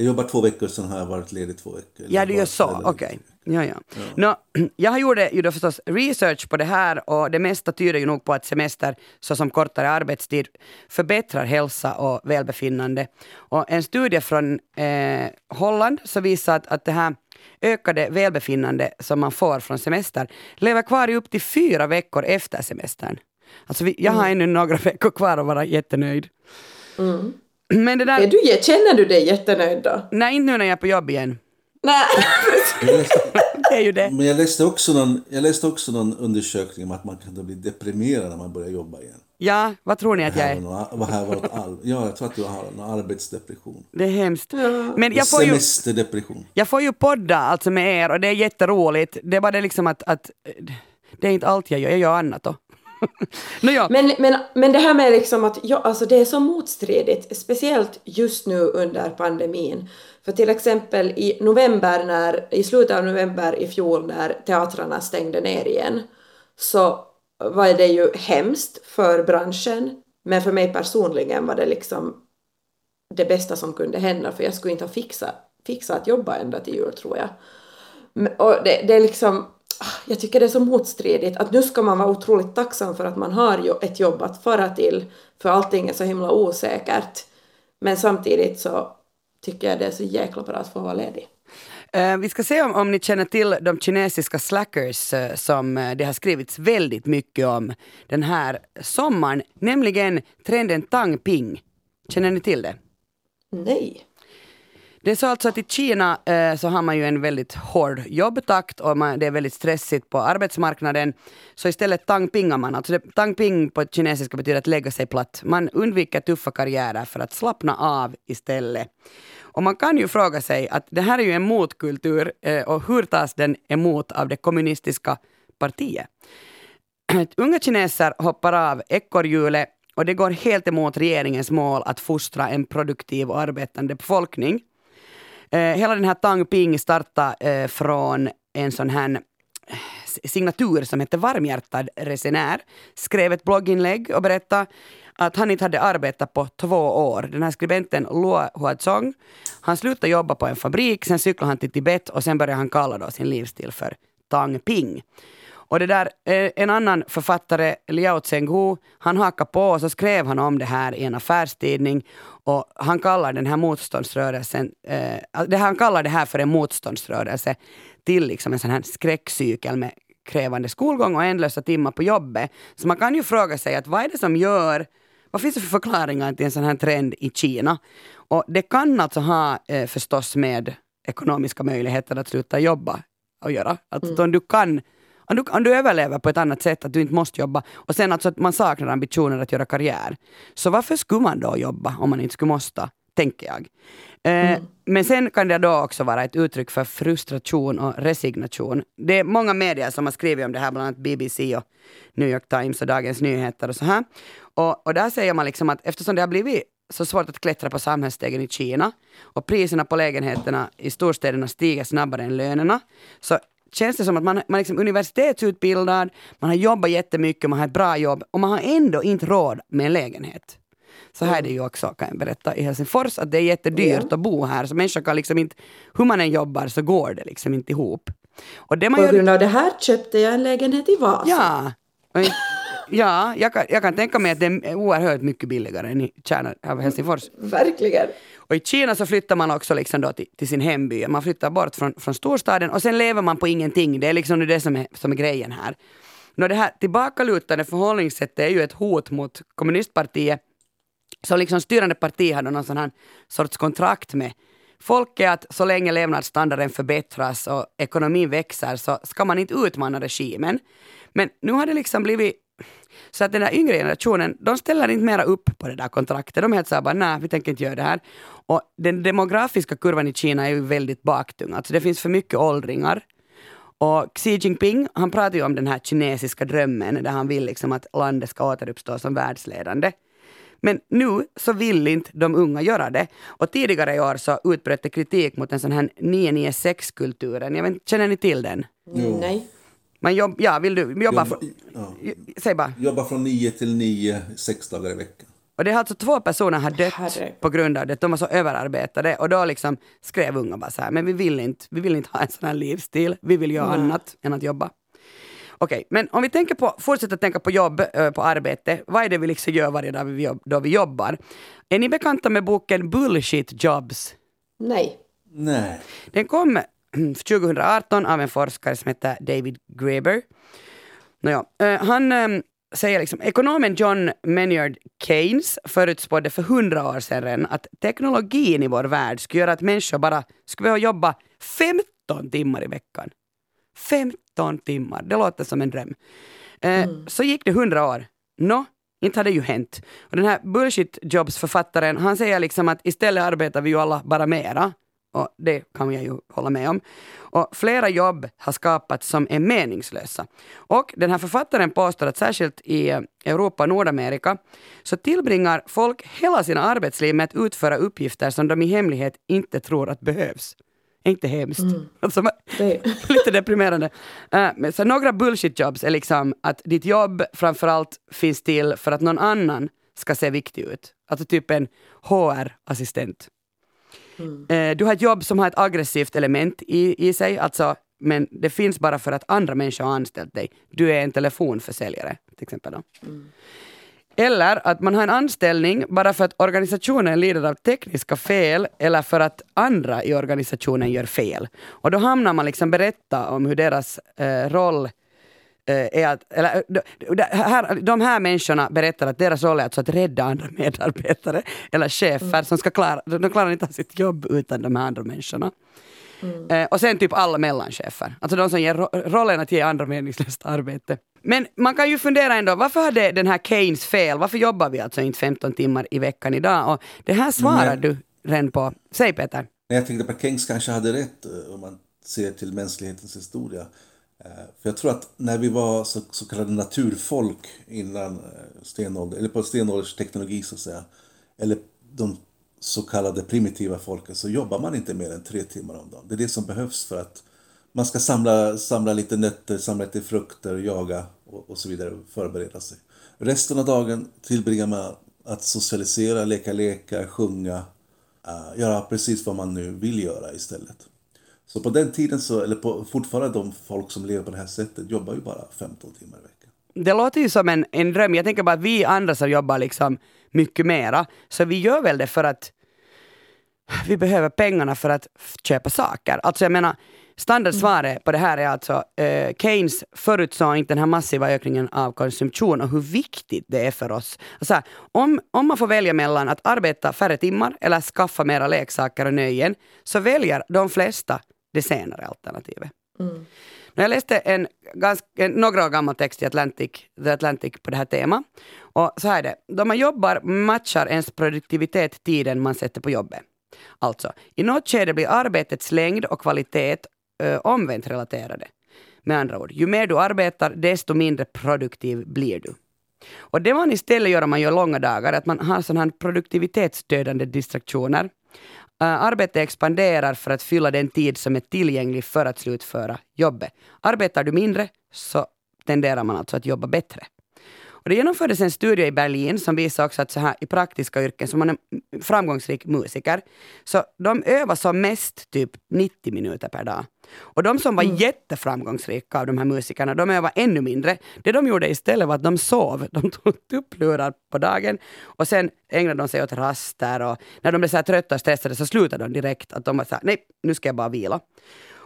jag jobbar två veckor, sen har jag varit ledig två veckor. Ja, du gör så, okej. Okay. Ja, ja. ja. Nå, jag gjorde ju då förstås research på det här och det mesta tyder ju nog på att semester såsom kortare arbetstid förbättrar hälsa och välbefinnande. Och en studie från eh, Holland så visar att, att det här ökade välbefinnande som man får från semester lever kvar i upp till fyra veckor efter semestern. Alltså vi, jag har mm. ännu några veckor kvar att vara jättenöjd. Mm. Men det där... Är du, känner du dig jättenöjd då? Nej, inte nu när jag är på jobb igen. Nej. det är ju det. Men jag läste, också någon, jag läste också någon undersökning om att man kan bli deprimerad när man börjar jobba igen. Ja, vad tror ni att jag är? Vad här var all, ja, jag tror att du har någon arbetsdepression. Det är hemskt. Men jag får ju, Semesterdepression. Jag får ju podda alltså med er och det är jätteroligt. Det är bara det liksom att, att det är inte allt jag gör, jag gör annat då. no, ja. men, men, men det här med liksom att ja, alltså det är så motstridigt, speciellt just nu under pandemin. För till exempel i november, när, i slutet av november i fjol när teatrarna stängde ner igen, så var det ju hemskt för branschen, men för mig personligen var det liksom det bästa som kunde hända, för jag skulle inte ha fixat, fixat att jobba ända till jul tror jag. Och det, det är liksom ah, jag tycker det är så motstridigt att nu ska man vara otroligt tacksam för att man har ett jobb att fara till för allting är så himla osäkert. Men samtidigt så tycker jag det är så jäkla bra att få vara ledig. Uh, vi ska se om, om ni känner till de kinesiska slackers uh, som uh, det har skrivits väldigt mycket om den här sommaren, nämligen trenden Tang Ping. Känner ni till det? Nej. Det är så alltså att i Kina eh, så har man ju en väldigt hård jobbtakt och man, det är väldigt stressigt på arbetsmarknaden. Så istället tangpingar man. Alltså det, tangping på kinesiska betyder att lägga sig platt. Man undviker tuffa karriärer för att slappna av istället. Och man kan ju fråga sig att det här är ju en motkultur eh, och hur tas den emot av det kommunistiska partiet? Unga kineser hoppar av ekorrhjulet och det går helt emot regeringens mål att fostra en produktiv och arbetande befolkning. Eh, hela den här Tang Ping startade eh, från en sån här eh, signatur som hette Varmhjärtad resenär, skrev ett blogginlägg och berättade att han inte hade arbetat på två år. Den här skribenten Luo Huazong, han slutade jobba på en fabrik, sen cyklade han till Tibet och sen började han kalla då sin livsstil för Tang Ping. Och det där, eh, en annan författare, Liao Zhenghu, han hakade på och så skrev han om det här i en affärstidning. Och han kallar den här motståndsrörelsen, eh, det, han kallar det här för en motståndsrörelse till liksom en sån här skräckcykel med krävande skolgång och ändlösa timmar på jobbet. Så man kan ju fråga sig att vad är det som gör vad finns det för förklaringar till en sån här trend i Kina? Och det kan alltså ha eh, förstås med ekonomiska möjligheter att sluta jobba att göra. Att mm. om du kan om du, om du överlever på ett annat sätt, att du inte måste jobba, och sen alltså att man saknar ambitioner att göra karriär, så varför skulle man då jobba om man inte skulle måste, tänker jag. Eh, mm. Men sen kan det då också vara ett uttryck för frustration och resignation. Det är många medier som har skrivit om det här, bland annat BBC och New York Times och Dagens Nyheter och så här. Och, och där säger man liksom att eftersom det har blivit så svårt att klättra på samhällsstegen i Kina och priserna på lägenheterna i storstäderna stiger snabbare än lönerna, så känns det som att man, man är liksom universitetsutbildad, man har jobbat jättemycket, man har ett bra jobb och man har ändå inte råd med en lägenhet. Så här är det ju också, kan jag berätta, i Helsingfors, att det är jättedyrt ja. att bo här. Så människor kan liksom inte, hur man än jobbar så går det liksom inte ihop. Och det man På grund av det här köpte jag en lägenhet i Vasa. Ja, ja jag, kan, jag kan tänka mig att det är oerhört mycket billigare än i kärnan av Helsingfors. Verkligen. Och i Kina så flyttar man också liksom då till, till, sin hemby. Man flyttar bort från, från storstaden och sen lever man på ingenting. Det är liksom det som är, som är grejen här. Nå, det här tillbakalutande förhållningssättet är ju ett hot mot kommunistpartiet. Så liksom styrande parti hade någon sån här sorts kontrakt med folket att så länge levnadsstandarden förbättras och ekonomin växer så ska man inte utmana regimen. Men nu har det liksom blivit så att den där yngre generationen, de ställer inte mera upp på det där kontraktet. De är helt såhär bara, nej, vi tänker inte göra det här. Och den demografiska kurvan i Kina är ju väldigt baktung. Alltså det finns för mycket åldringar. Och Xi Jinping, han pratar ju om den här kinesiska drömmen där han vill liksom att landet ska återuppstå som världsledande. Men nu så vill inte de unga göra det. Och tidigare i år så utbröt det kritik mot en sån här 996-kulturen. Jag vet, känner ni till den? Mm, nej. Man jobb, ja, vill du jobba, jobba. Ja. Säg bara. Jobba från nio till nio, sex dagar i veckan. Och det har alltså två personer har dött Herre. på grund av det. De var så överarbetade. Och då liksom skrev unga bara så här, men vi vill inte, vi vill inte ha en sån här livsstil. Vi vill göra mm. annat än att jobba. Okej, okay, men om vi tänker på, fortsätter tänka på jobb, på arbete. Vad är det vi liksom gör varje dag vi jobb, då vi jobbar? Är ni bekanta med boken Bullshit Jobs? Nej. Nej. Den kom 2018 av en forskare som heter David Graeber. Nåja, eh, han ehm, säger liksom, ekonomen John Maynard Keynes förutspådde för hundra år sedan att teknologin i vår värld skulle göra att människor bara skulle behöva jobba 15 timmar i veckan. 15 timmar, det låter som en dröm. Eh, mm. Så gick det hundra år. Nå, inte hade ju hänt. Och den här bullshit jobs författaren, han säger liksom att istället arbetar vi ju alla bara mera. Och det kan jag ju hålla med om. Och flera jobb har skapats som är meningslösa. Och den här författaren påstår att särskilt i Europa och Nordamerika så tillbringar folk hela sina arbetsliv med att utföra uppgifter som de i hemlighet inte tror att behövs. Inte hemskt? Mm. Alltså, lite deprimerande. Uh, så några bullshit jobs är liksom att ditt jobb framförallt finns till för att någon annan ska se viktig ut. Alltså typ en HR-assistent. Mm. Du har ett jobb som har ett aggressivt element i, i sig, alltså, men det finns bara för att andra människor har anställt dig. Du är en telefonförsäljare till exempel. Då. Mm. Eller att man har en anställning bara för att organisationen lider av tekniska fel eller för att andra i organisationen gör fel. Och då hamnar man liksom berätta om hur deras eh, roll är att, eller, de, här, de här människorna berättar att deras roll är alltså att rädda andra medarbetare eller chefer mm. som ska klara, de klarar inte sitt jobb utan de här andra människorna. Mm. Eh, och sen typ alla mellanchefer, alltså de som ger ro rollen att ge andra meningslöst arbete. Men man kan ju fundera ändå, varför hade den här Keynes fel? Varför jobbar vi alltså inte 15 timmar i veckan idag? Och det här svarar Men, du redan på. Säg Peter. Jag tänkte att Keynes kanske hade rätt eh, om man ser till mänsklighetens historia. Eh, för jag tror att när vi var så, så kallade naturfolk innan eh, stenålder, eller på stenåldersteknologi så att säga, eller de så kallade primitiva folken, så jobbar man inte mer än tre timmar om dagen. Det är det som behövs för att man ska samla, samla lite nötter, samla lite frukter, jaga och, och så vidare, förbereda sig. Resten av dagen tillbringar man att socialisera, leka lekar, sjunga, uh, göra precis vad man nu vill göra istället. Så på den tiden, så, eller på, fortfarande de folk som lever på det här sättet, jobbar ju bara 15 timmar i veckan. Det låter ju som en, en dröm. Jag tänker bara att vi andra som jobbar liksom mycket mera, så vi gör väl det för att vi behöver pengarna för att köpa saker. Alltså jag menar, Standardsvaret på det här är alltså eh, Keynes förutsåg inte den här massiva ökningen av konsumtion och hur viktigt det är för oss. Alltså, om, om man får välja mellan att arbeta färre timmar eller skaffa mera leksaker och nöjen så väljer de flesta det senare alternativet. Mm. Jag läste en, ganska, en, några år gammal text i Atlantic, The Atlantic på det här temat. Och så här är det, då man jobbar matchar ens produktivitet tiden man sätter på jobbet. Alltså, i något skede blir arbetets längd och kvalitet ö, omvänt relaterade. Med andra ord, ju mer du arbetar, desto mindre produktiv blir du. Och det man istället gör om man gör långa dagar, att man har sådana här produktivitetsdödande distraktioner. Eh, arbetet expanderar för att fylla den tid som är tillgänglig för att slutföra jobbet. Arbetar du mindre så tenderar man alltså att jobba bättre. Och det genomfördes en studie i Berlin som visar också att så här, i praktiska yrken, som man är framgångsrik musiker, så de övar som mest typ 90 minuter per dag. Och de som var mm. jätteframgångsrika av de här musikerna, de övade ännu mindre. Det de gjorde istället var att de sov. De tog tupplurar på dagen och sen ägnade de sig åt raster och när de blev så trötta och stressade så slutade de direkt. Att de var så här, nej, nu ska jag bara vila.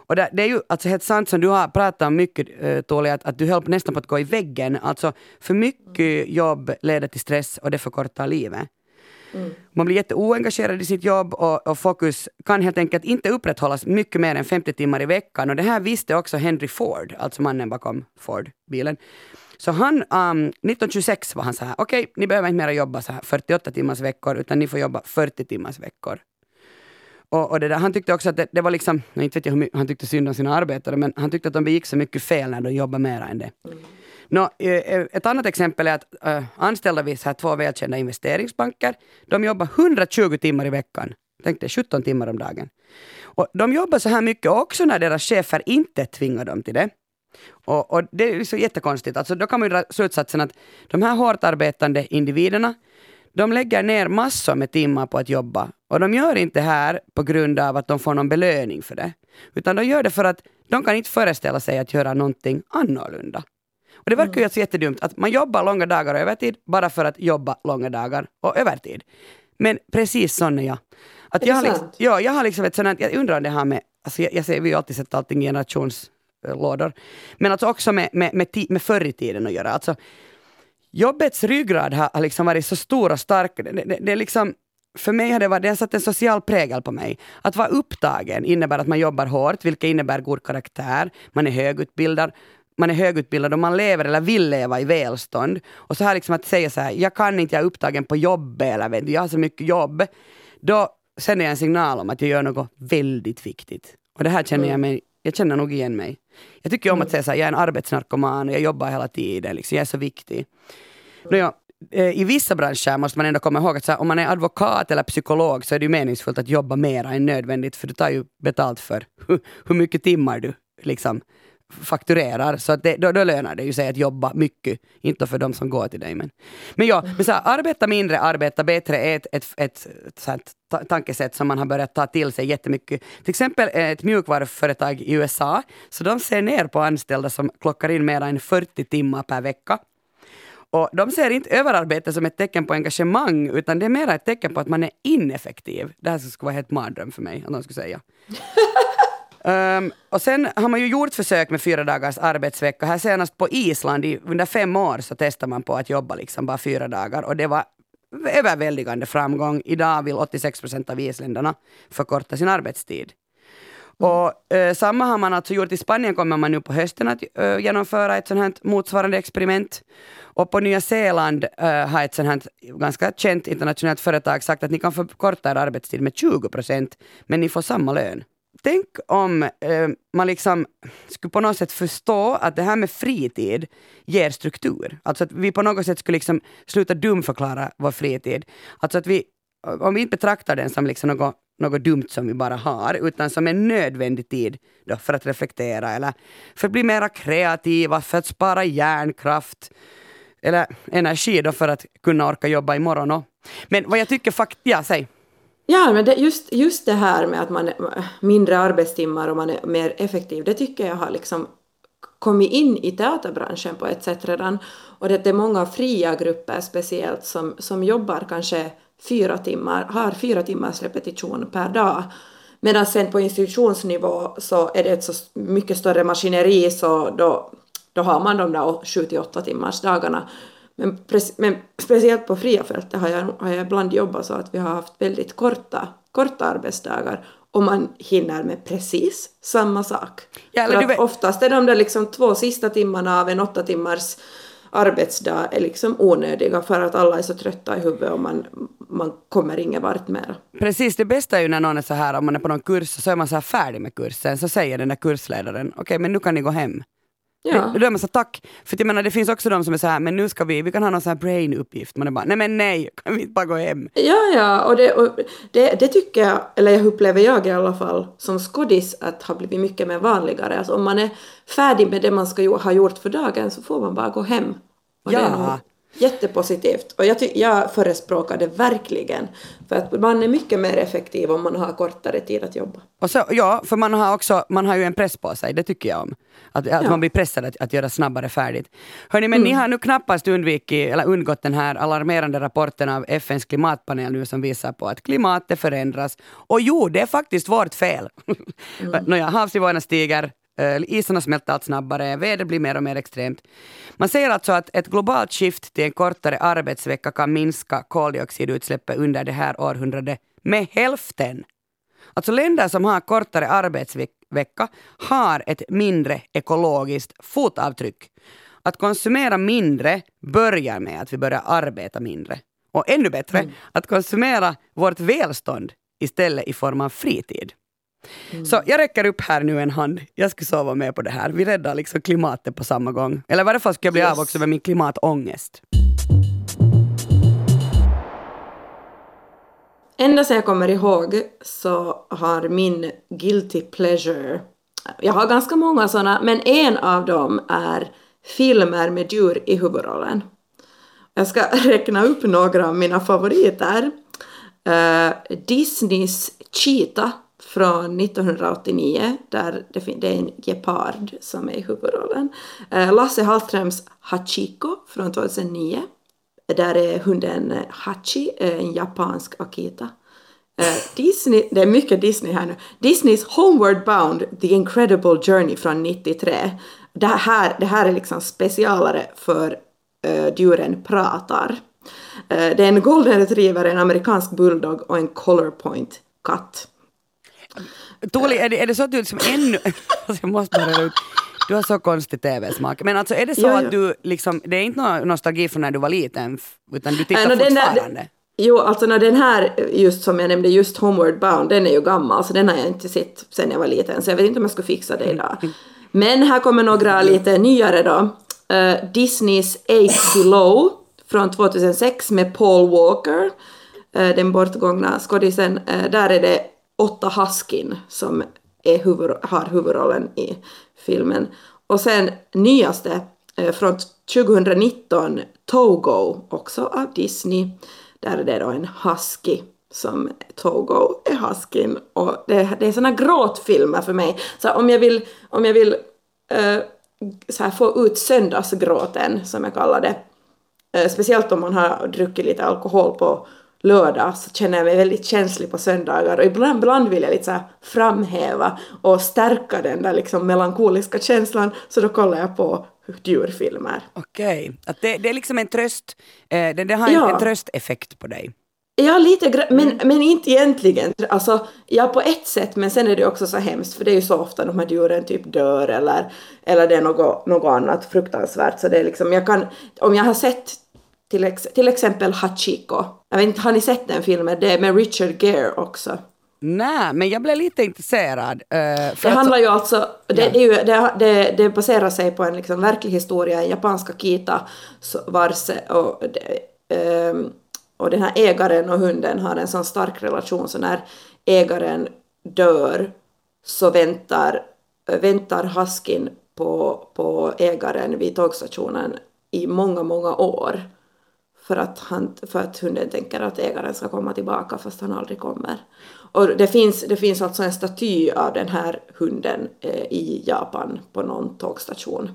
Och det, det, är ju alltså helt sant som du har pratat om mycket, uh, Toli, att, att du höll nästan på att gå i väggen. Alltså för mycket jobb leder till stress och det förkortar livet. Mm. Man blir jätteoengagerad i sitt jobb och, och, fokus kan helt enkelt inte upprätthållas mycket mer än 50 timmar i veckan. Och det här visste också Henry Ford, alltså mannen bakom Ford-bilen. Så han, um, 1926 var han så här, okej, okay, ni behöver inte mera jobba så här 48 timmars veckor, utan ni får jobba 40 timmars veckor. Och, och det där, han tyckte också att det, det var liksom, inte vet jag hur han tyckte synd om sina arbetare, men han tyckte att de begick så mycket fel när de jobbade mera än det. Mm. Nå, eh, eh, ett annat exempel är att äh, anställda vid så här två välkända investeringsbanker, de jobbar 120 timmar i veckan. Tänk dig 17 timmar om dagen. Och de jobbar så här mycket också när deras chefer inte tvingar dem till det. Och, och det är så jättekonstigt. Alltså, då kan man ju dra slutsatsen att de här hårt arbetande individerna, de lägger ner massor med timmar på att jobba. Och de gör inte det här på grund av att de får någon belöning för det. Utan de gör det för att de kan inte föreställa sig att göra någonting annorlunda. Och det verkar ju alltså jättedumt att man jobbar långa dagar och övertid bara för att jobba långa dagar och övertid. Men precis sån är jag. Att jag, har liksom, ja, jag har liksom ett sådant, jag undrar det här med, alltså jag, jag ser, vi har ju alltid sett allting i generationslådor, men alltså också med, med, med, med förr i tiden att göra. Alltså, jobbets ryggrad har, har liksom varit så stor och stark. Det, det, det är liksom, för mig har det, varit, det har satt en social prägel på mig. Att vara upptagen innebär att man jobbar hårt, vilket innebär god karaktär, man är högutbildad, man är högutbildad och man lever eller vill leva i välstånd. Och så här liksom att säga så här, jag kan inte, jag är upptagen på jobbet eller vet du, jag har så mycket jobb. Då sänder jag en signal om att jag gör något väldigt viktigt. Och det här känner jag mm. mig, jag känner nog igen mig. Jag tycker om att mm. säga så här, jag är en arbetsnarkoman och jag jobbar hela tiden, liksom, jag är så viktig. Nå, eh, I vissa branscher måste man ändå komma ihåg att här, om man är advokat eller psykolog så är det ju meningsfullt att jobba mer än nödvändigt för du tar ju betalt för hur, hur mycket timmar du liksom fakturerar. Så att det, då, då lönar det ju sig att jobba mycket. Inte för de som går till dig. Men, men ja, men så här, arbeta mindre, arbeta bättre är ett, ett, ett, ett tankesätt som man har börjat ta till sig jättemycket. Till exempel eh, ett mjukvaruföretag i USA, så de ser ner på anställda som klockar in mer än 40 timmar per vecka. Och de ser inte överarbete som ett tecken på engagemang, utan det är mer ett tecken på att man är ineffektiv. Det här skulle vara helt mardröm för mig, om de skulle säga. Um, och sen har man ju gjort försök med fyra dagars arbetsvecka. Här senast på Island, i, under fem år så testar man på att jobba liksom bara fyra dagar och det var överväldigande framgång. Idag vill 86 procent av isländarna förkorta sin arbetstid. Och eh, samma har man alltså gjort i Spanien kommer man nu på hösten att eh, genomföra ett sånt här motsvarande experiment. Och på Nya Zeeland eh, har ett sånt här ganska känt internationellt företag sagt att ni kan förkorta er arbetstid med 20 procent, men ni får samma lön. Tänk om eh, man liksom skulle på något sätt förstå att det här med fritid ger struktur. Alltså att vi på något sätt skulle liksom sluta dumförklara vår fritid. Alltså att vi, om vi inte betraktar den som liksom något något dumt som vi bara har, utan som en nödvändig tid då för att reflektera eller för att bli mera kreativa, för att spara hjärnkraft eller energi då för att kunna orka jobba imorgon. Och. Men vad jag tycker faktiskt, ja säg. Ja, men det, just, just det här med att man är mindre arbetstimmar och man är mer effektiv, det tycker jag har liksom kommit in i teaterbranschen på ett sätt redan. Och det är många fria grupper speciellt som, som jobbar kanske fyra timmar, har fyra timmars repetition per dag. Medan sen på institutionsnivå så är det ett så mycket större maskineri så då, då har man de där 7 till 8 timmars dagarna. Men, men speciellt på fria fältet har jag, har jag ibland jobbat så att vi har haft väldigt korta, korta arbetsdagar och man hinner med precis samma sak. Ja, För att oftast är de där liksom två sista timmarna av en åtta timmars arbetsdag är liksom onödiga för att alla är så trötta i huvudet och man, man kommer ingen vart mer. Precis, det bästa är ju när någon är så här, om man är på någon kurs så är man så här färdig med kursen, så säger den där kursledaren, okej okay, men nu kan ni gå hem. Ja. Då är man så tack. För jag menar, det finns också de som är så här, men nu ska vi, vi kan ha någon sån här brain-uppgift. Man är bara, nej men nej, kan vi inte bara gå hem? Ja, ja, och det, och det, det tycker jag, eller jag upplever jag i alla fall, som skådis att har blivit mycket mer vanligare. Alltså om man är färdig med det man ska ha gjort för dagen så får man bara gå hem. Och ja. Jättepositivt. Och jag, jag förespråkar det verkligen. För att man är mycket mer effektiv om man har kortare tid att jobba. Och så, ja, för man har, också, man har ju en press på sig, det tycker jag om. Att, att ja. man blir pressad att, att göra snabbare färdigt. Hörni, men mm. ni har nu knappast undvikit, eller undgått den här alarmerande rapporten av FNs klimatpanel nu som visar på att klimatet förändras. Och jo, det är faktiskt vårt fel. Mm. Nåja, havsnivåerna stiger, isarna smälter allt snabbare, vädret blir mer och mer extremt. Man säger alltså att ett globalt skift till en kortare arbetsvecka kan minska koldioxidutsläppet under det här århundradet med hälften. Alltså länder som har kortare arbetsvecka har ett mindre ekologiskt fotavtryck. Att konsumera mindre börjar med att vi börjar arbeta mindre. Och ännu bättre, mm. att konsumera vårt välstånd istället i form av fritid. Mm. Så jag räcker upp här nu en hand. Jag skulle sova med på det här. Vi räddar liksom klimatet på samma gång. Eller i varje fall ska jag bli yes. av också med min klimatångest. Ända sedan jag kommer ihåg så har min guilty pleasure, jag har ganska många sådana, men en av dem är filmer med djur i huvudrollen. Jag ska räkna upp några av mina favoriter. Uh, Disneys Cheetah från 1989 där det, är en gepard som är i huvudrollen. Eh, Lasse Hallströms Hachiko från 2009. Där är hunden Hachi, eh, en japansk Akita. Eh, Disney, det är mycket Disney här nu. Disneys Homeward Bound, The Incredible Journey från 93. Det här, det här är liksom specialare för uh, djuren pratar. Uh, det är en golden retriever, en amerikansk bulldog och en color point katt. Tuuli, är det, är det så att du liksom ännu... Alltså, jag måste bara ut. Du har så konstig tv-smak. Men alltså är det så jo, att du liksom, det är inte någon nostalgi från när du var liten, utan du tittar äh, fortfarande? Där, jo, alltså när den här, just som jag nämnde, just Homeward Bound, den är ju gammal, så den har jag inte sett sen jag var liten, så jag vet inte om jag skulle fixa det idag. Men här kommer några lite nyare då. Uh, Disneys Eight Below från 2006 med Paul Walker, uh, den bortgångna skådisen. Uh, där är det Otta Haskin som är huvud, har huvudrollen i filmen. Och sen nyaste eh, från 2019, Togo, också av Disney. Där är det då en husky som Togo är huskyn. Och det, det är såna gråtfilmer för mig. Så om jag vill, om jag vill äh, så här få ut söndagsgråten, som jag kallar det, äh, speciellt om man har druckit lite alkohol på lördag så känner jag mig väldigt känslig på söndagar och ibland, ibland vill jag lite så framhäva och stärka den där liksom melankoliska känslan så då kollar jag på djurfilmer. Okej, att det, det är liksom en tröst, eh, det, det har en, Ja. en trösteffekt på dig. Ja, lite men, men inte egentligen. Alltså, ja, på ett sätt, men sen är det också så hemskt, för det är ju så ofta de här djuren typ dör eller, eller det är något, något annat fruktansvärt. Så det är liksom, jag kan, om jag har sett till, ex, till exempel Hachiko, jag vet inte, har ni sett den filmen? Det är med Richard Gere också. Nej, men jag blev lite intresserad. eh, Det handlar ju alltså, det, är ju, det, det, det baserar sig på en liksom verklig historia, en japansk Akita så- vars, och, det, ehm, och den här ägaren och hunden har en sån stark relation så när ägaren dör så väntar, väntar Huskin på, på ägaren vid tågstationen i många, många år. För att, han, för att hunden tänker att ägaren ska komma tillbaka fast han aldrig kommer. Och det finns, det finns alltså en staty av den här hunden eh, i Japan på någon tågstation.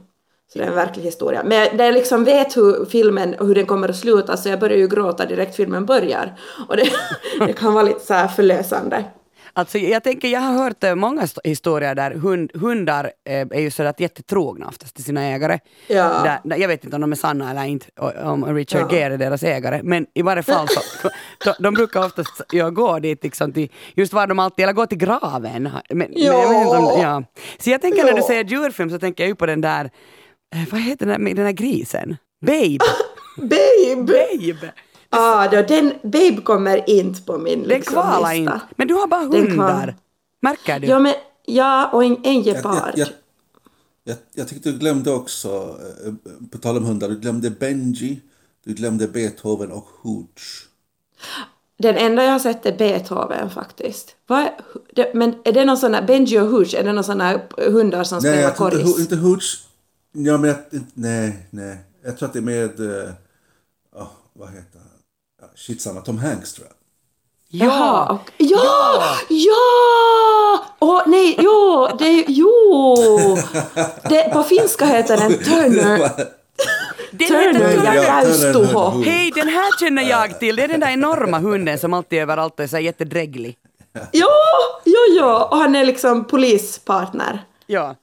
Så det är en verklig historia. Men när jag liksom vet hur filmen och hur den kommer att sluta så jag börjar ju gråta direkt filmen börjar. Och det, det kan vara lite så här förlösande. Alltså, jag tänker, jag har hört eh, många st- historier där hund, hundar eh, är ju sådär jättetrogna oftast till sina ägare. Ja. Där, där, jag vet inte om de är sanna eller inte, om Richard Ja. Gere är deras ägare, men i varje fall så, de, de brukar oftast ja, gå dit liksom till, just var de alltid, eller gå till graven. Men, men jag inte ja. Så jag tänker när du Ja. säger djurfilm så tänker jag ju på den där, eh, vad heter den där, den där grisen? Babe! Babe! Babe! Ah, då, den, Babe kommer inte på min Den liksom, kvalar lista. inte. Men du har bara hundar. Märker du? Ja, men, ja, och en, en Jag, gepard. jag, jag, jag, jag tyckte du glömde också, eh, på tal om hundar, du glömde Benji, du glömde Beethoven och Hooch. Den enda jag har sett är Beethoven faktiskt. Vad är, det, men är det någon sån här, Benji och Hooch, är det någon sån här hundar som Nej, spelar jag tror inte, korris? Ho- inte Hooch. Ja, men jag, inte- nej, nej. Jag tror att det är med, ja, vad heter han? Ja, shit samma, Tom Hanks tror jag. Jaha, och, ja! Ja! Åh, nej, jo, det jo! Det, på finska heter den Turner. Den Turner ja Ja, Räystuho. Hej, den här känner jag till. Det är den där enorma hunden som alltid är överallt och är så jättedräglig. Ja, ja, ja, och han är liksom polispartner. Ja.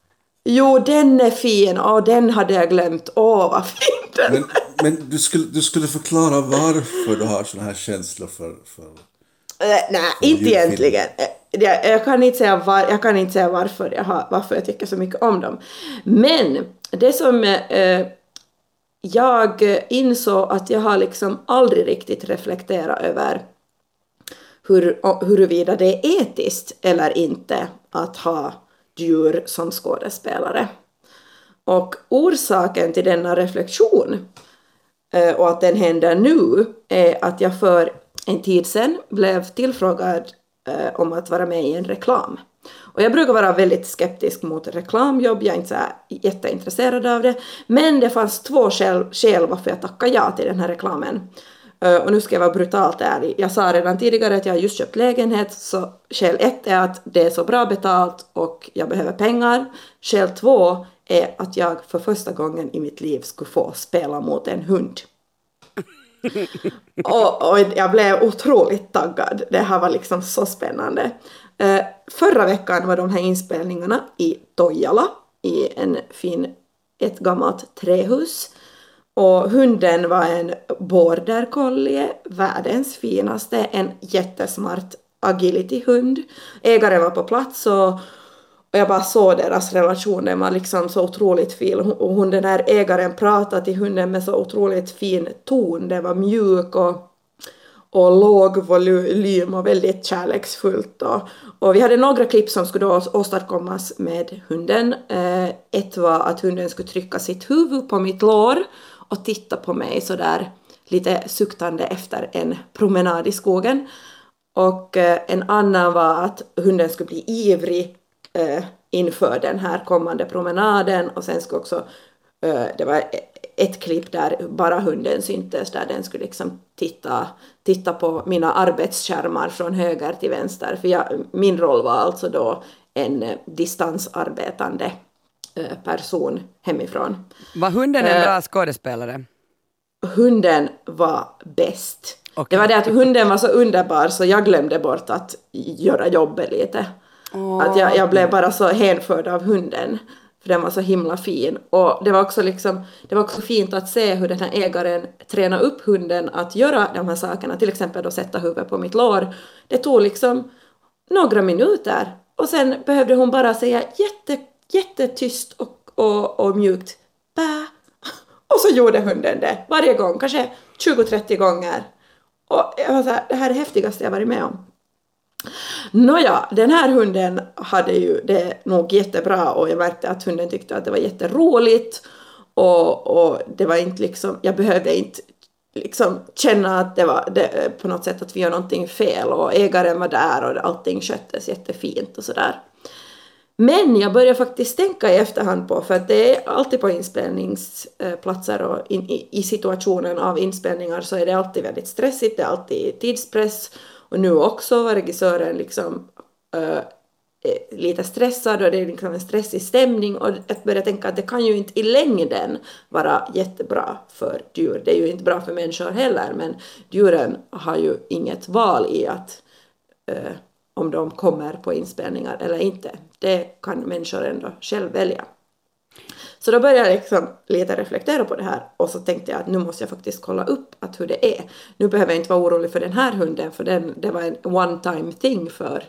Jo, den är fin. Åh, den hade jag glömt. Åh, vad fin den Men, men du, skulle, du skulle förklara varför du har såna här känslor för... för... Eh, nej, inte djurfilm. egentligen. Eh, Jag, jag, kan inte säga var, jag kan inte säga varför jag, har, varför jag tycker så mycket om dem. Men det som eh, jag insåg att jag har liksom aldrig riktigt reflekterat över hur, huruvida det är etiskt eller inte att ha djur som skådespelare. Och orsaken till denna reflektion eh, och att den händer nu är att jag för en tid sedan blev tillfrågad eh, om att vara med i en reklam. Och jag brukar vara väldigt skeptisk mot reklamjobb, jag är inte så jätteintresserad av det. Men det fanns två skäl, skäl varför jag tackade ja till den här reklamen. Eh, och nu ska jag vara brutalt ärlig. Jag sa redan tidigare att jag har just köpt lägenhet, så skäl ett är att det är så bra betalt och jag behöver pengar. Skäl två är att jag för första gången i mitt liv skulle få spela mot en hund. och, och jag blev otroligt taggad. Det här var liksom så spännande. Eh, förra veckan var de här inspelningarna i Toijala i en fin, ett gammalt trähus. Och hunden var en border collie, världens finaste, en jättesmart agility-hund. Ägaren var på plats och, och jag bara såg deras relation, den var liksom så otroligt fin. Och hon, den här ägaren pratade till hunden med så otroligt fin ton, den var mjuk och, och låg volym och väldigt kärleksfullt. Och, och vi hade några klipp som skulle då åstadkommas med hunden. Eh, ett var att hunden skulle trycka sitt huvud på mitt lår och titta på mig sådär lite suktande efter en promenad i skogen. Och eh, en annan var att hunden skulle bli ivrig eh, inför den här kommande promenaden och sen skulle också eh, det var e-, ett klipp där bara hunden syntes där den skulle liksom titta, titta på mina arbetsskärmar från höger till vänster för jag, min roll var alltså då en eh, distansarbetande person hemifrån. Var hunden en Eh. bra skådespelare? Hunden var bäst. Det var det att hunden var så underbar så jag glömde bort att göra jobbet lite. Att jag, jag blev bara så hänförd av hunden. För den var så himla fin. Och det var också liksom, det var också fint att se hur den här ägaren tränade upp hunden att göra de här sakerna. Till exempel då sätta huvudet på mitt lår. Det tog liksom några minuter. Och sen behövde hon bara säga jätte, jättetyst och, och, och mjukt bä. Och så gjorde hunden det varje gång, kanske 20-30 gånger. Och jag var så här, det här är det häftigaste jag varit med om. Nåja, den här hunden hade ju det nog jättebra och jag märkte att hunden tyckte att det var jätteroligt och, och det var inte liksom, jag behövde inte liksom känna att det var det, på något sätt att vi gör någonting fel och ägaren var där och allting sköttes jättefint och sådär. Men jag börjar faktiskt tänka i efterhand på, för att det är alltid på inspelningsplatser och in, i, i situationen av inspelningar så är det alltid väldigt stressigt, det är alltid tidspress och nu också var regissören liksom äh, lite stressad och det är liksom en stressig stämning och jag börjar tänka att det kan ju inte i längden vara jättebra för djur. Det är ju inte bra för människor heller men djuren har ju inget val i att äh, om de kommer på inspelningar eller inte. Det kan människor ändå själv välja. Så då började jag liksom lite reflektera på det här och så tänkte jag att nu måste jag faktiskt kolla upp att hur det är. Nu behöver jag inte vara orolig för den här hunden för den, det var en one time thing för,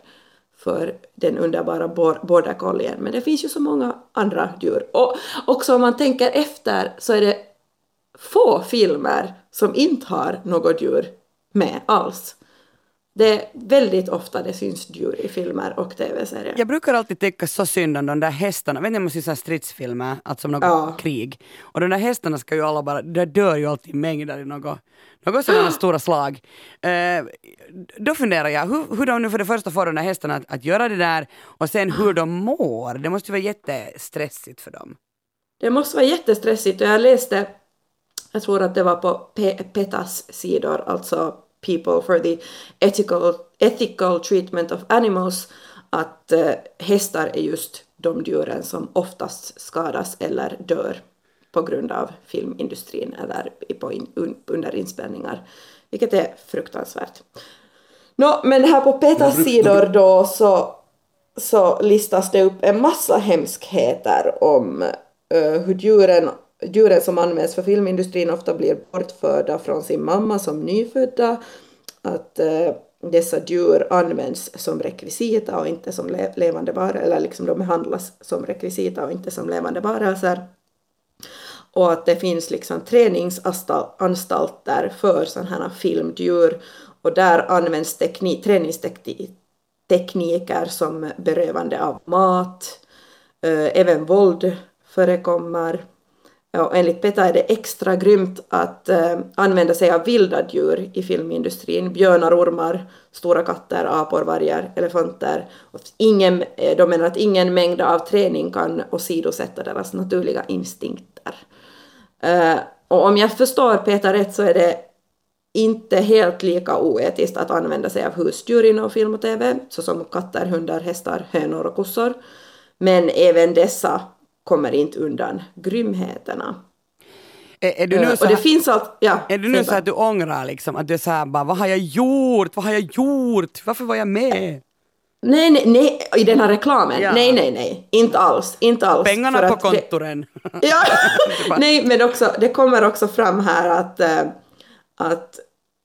för den underbara border collien. Men det finns ju så många andra djur. Och också om man tänker efter så är det få filmer som inte har något djur med alls. Det är väldigt ofta det syns djur i filmer och tv-serier. Jag brukar alltid tycka så synd om de där hästarna. Vet ni om man ser stridsfilmer, alltså något Ja. krig. Och de där hästarna ska ju alla bara, det dör ju alltid mängder i något, något sådana stora slag. Eh, då funderar jag, hur, hur de nu för det första får de där hästarna att, att göra det där och sen hur de mår. Det måste ju vara jättestressigt för dem. Det måste vara jättestressigt och jag läste, jag tror att det var på Pe- PETAs sidor, alltså People for the Ethical, ethical Treatment of Animals, att eh, hästar är just de djuren som oftast skadas eller dör på grund av filmindustrin eller under inspelningar, vilket är fruktansvärt. Nå, men här på PETAs sidor då så, så listas det upp en massa hemskheter om eh, hur djuren, djuren som används för filmindustrin ofta blir bortförda från sin mamma som nyfödda. Att eh, dessa djur används som rekvisita och inte som le- levande varelser, eller liksom de behandlas som rekvisita och inte som levande varelser. Och att det finns liksom träningsanstalter för sådana här filmdjur och där används teknik, träningstekniker som berövande av mat, eh, även våld förekommer. Och enligt PETA är det extra grymt att eh, använda sig av vilda djur i filmindustrin. Björnar, ormar, stora katter, apor, vargar, elefanter. Och ingen, eh, de menar att ingen mängd av träning kan åsidosätta deras naturliga instinkter. Eh, och om jag förstår Peter rätt så är det inte helt lika oetiskt att använda sig av husdjur inom film och tv, såsom katter, hundar, hästar, hönor och kossor. Men även dessa kommer inte undan grymheterna. Är, är du Eh, nu så och det finns allt... Ja, är du nu så att du ångrar liksom, att du är så här bara, vad har jag gjort, vad har jag gjort, varför var jag med? Nej, nej, nej, i den här reklamen. Ja. Nej, nej, nej. Inte alls. Inte alls. Pengarna För på att det- kontoren. Ja, nej men också, det kommer också fram här att, eh, att,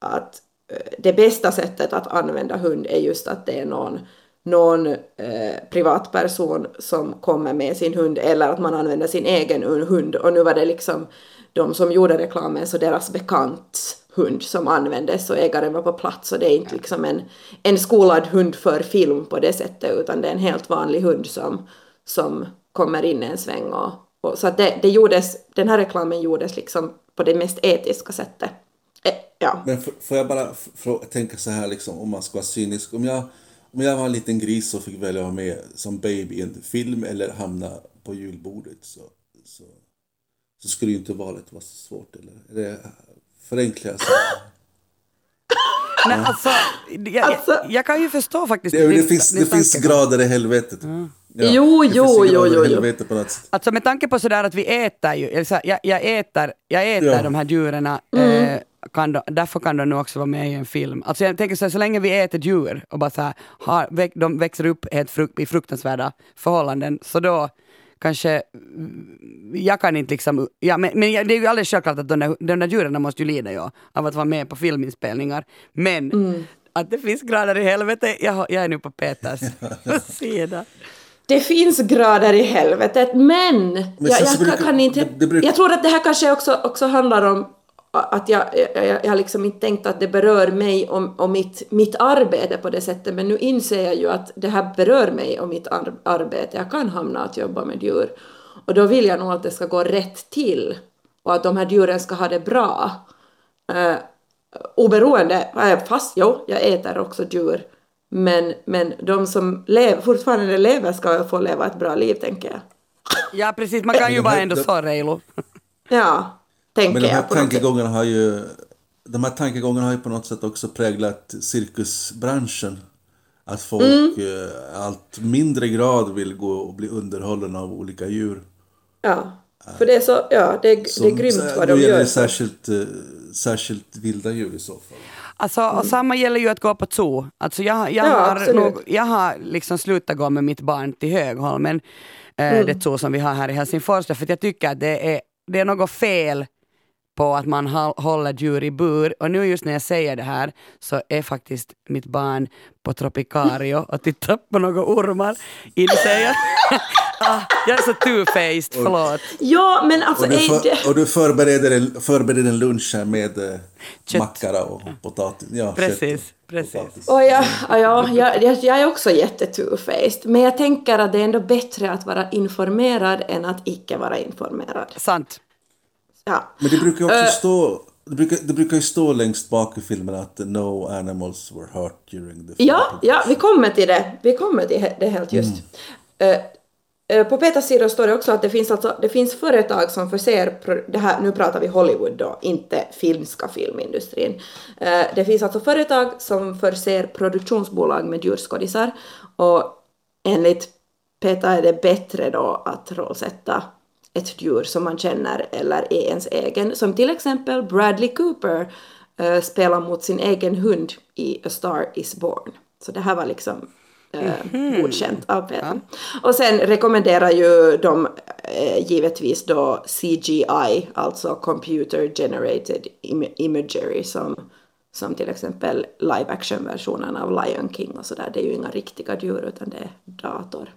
att eh, det bästa sättet att använda hund är just att det är någon, någon eh, privatperson som kommer med sin hund eller att man använder sin egen hund och nu var det liksom de som gjorde reklamen så deras bekants hund som användes och ägaren var på plats och det är inte liksom en, en skolad hund för film på det sättet utan det är en helt vanlig hund som, som kommer in en sväng och, och så att det, det gjordes, den här reklamen gjordes liksom på det mest etiska sättet. Eh, ja. Men får jag bara tänka så här liksom, om man ska vara cynisk. Om jag, om jag var en liten gris och fick välja att vara med som baby i en film eller hamna på julbordet så, så, så skulle ju inte valet vara så svårt. Eller? Eller förenklar jag så? Nej, alltså, jag, Alltså- jag, jag kan ju förstå faktiskt Det, det, din- finns, det finns grader i helvetet. Ja, Jo, det jo, jo, jo, jo. helvetet på något sätt. Alltså med tanke på sådär att vi äter ju, jag, jag äter, jag äter Ja. de här djuren Mm. eh, kan de, därför kan de nu också vara med i en film. Alltså jag tänker så, här, så länge vi äter djur och bara så här, har, de växer upp helt frukt, i fruktansvärda förhållanden, så då kanske, mm, jag kan inte liksom, ja, men, men jag- det är ju alldeles självklart att de där, de där djuren måste ju lida ja, av att vara med på filminspelningar. Men Mm. att det finns grader i helvete, jag, jag är nu på Peters sida. Det finns grader i helvetet, men, jag, så jag brukar- kan, kan inte... det- det brukar- Jag tror att det här kanske också, också handlar om att jag, jag, jag, liksom inte tänkt att det berör mig och, och mitt, mitt arbete på det sättet, men nu inser jag ju att det här berör mig och mitt ar arbete. Jag kan hamna att jobba med djur. Och då vill jag nog att det ska gå rätt till och att de här djuren ska ha det bra. Uh, oberoende, eh, fast jo, jag äter också djur. Men, men de som lev, fortfarande lever ska få leva ett bra liv, tänker jag. Ja precis, man kan ju vara ändå så Reilu. Ja, tänker Men de här jag på tankegångarna har ju de här tankegångarna har ju på något sätt också präglat cirkusbranschen. Att folk Mm. eh, allt mindre grad vill gå och bli underhållna av olika djur. Ja, för det är så, ja, det, är- det är grymt vad de gör. det särskilt, eh, särskilt vilda djur i så fall. Alltså, och samma gäller ju att gå på zoo. Alltså jag, jag, Ja, har, nog, jag har liksom slutat gå med mitt barn till Högholmen, eh, det zoo som vi har här i Helsingfors, för att jag tycker att det är, det är något fel på att man håller djur i bur. Och nu just när jag säger det här så är faktiskt mitt barn på Tropicario och tittar på några ormar. Inser jag. ah, jag är så two-faced, förlåt. Ja, men alltså... Och du, för, och du förbereder, en, förbereder en lunch här med eh, Kött. mackara och potatis. Ja, Precis, kött och precis. potatis. och ja, ja, ja, jag, jag är också jätte two-faced, men jag tänker att det är ändå bättre att vara informerad än att icke vara informerad. Sant. Ja. Men det brukar ju också Eh. stå det brukar, det brukar ju stå längst bak i filmen att no animals were hurt during the. Ja, ja, vi kommer till det. Vi kommer till det helt just. Eh, eh, på Peters sida står det också att det finns, alltså, det finns företag som förser, det här, nu pratar vi Hollywood då, inte finska filmindustrin. Eh, det finns alltså företag som förser produktionsbolag med djurskådisar och enligt Peter är det bättre då att rollsätta ett djur som man känner eller är ens egen. Som till exempel Bradley Cooper eh, spelar mot sin egen hund i A Star Is Born. Så det här var liksom eh, godkänt av Peter. Och sen rekommenderar ju de eh, givetvis då CGI, alltså Computer Generated Im- Imagery som, som till exempel live action-versionen av Lion King och sådär. Det är ju inga riktiga djur utan det är dator.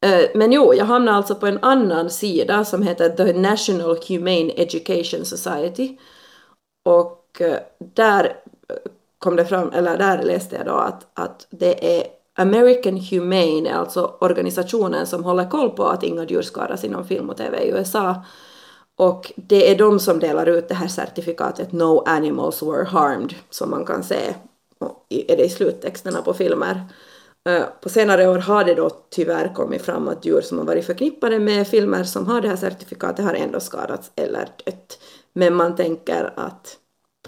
Eh, men jo, jag hamnade alltså på en annan sida som heter The National Humane Education Society. Och eh, där eh, kom det fram, eller där läste jag då att, att det är American Humane, alltså organisationen som håller koll på att inga djur skadas inom film och tv i USA. Och det är de som delar ut det här certifikatet No Animals Were Harmed, som man kan se i, är det i sluttexterna på filmer. Eh, på senare år har det då tyvärr kommit fram att djur som har varit förknippade med filmer som har det här certifikatet har ändå skadats eller dött. Men man tänker att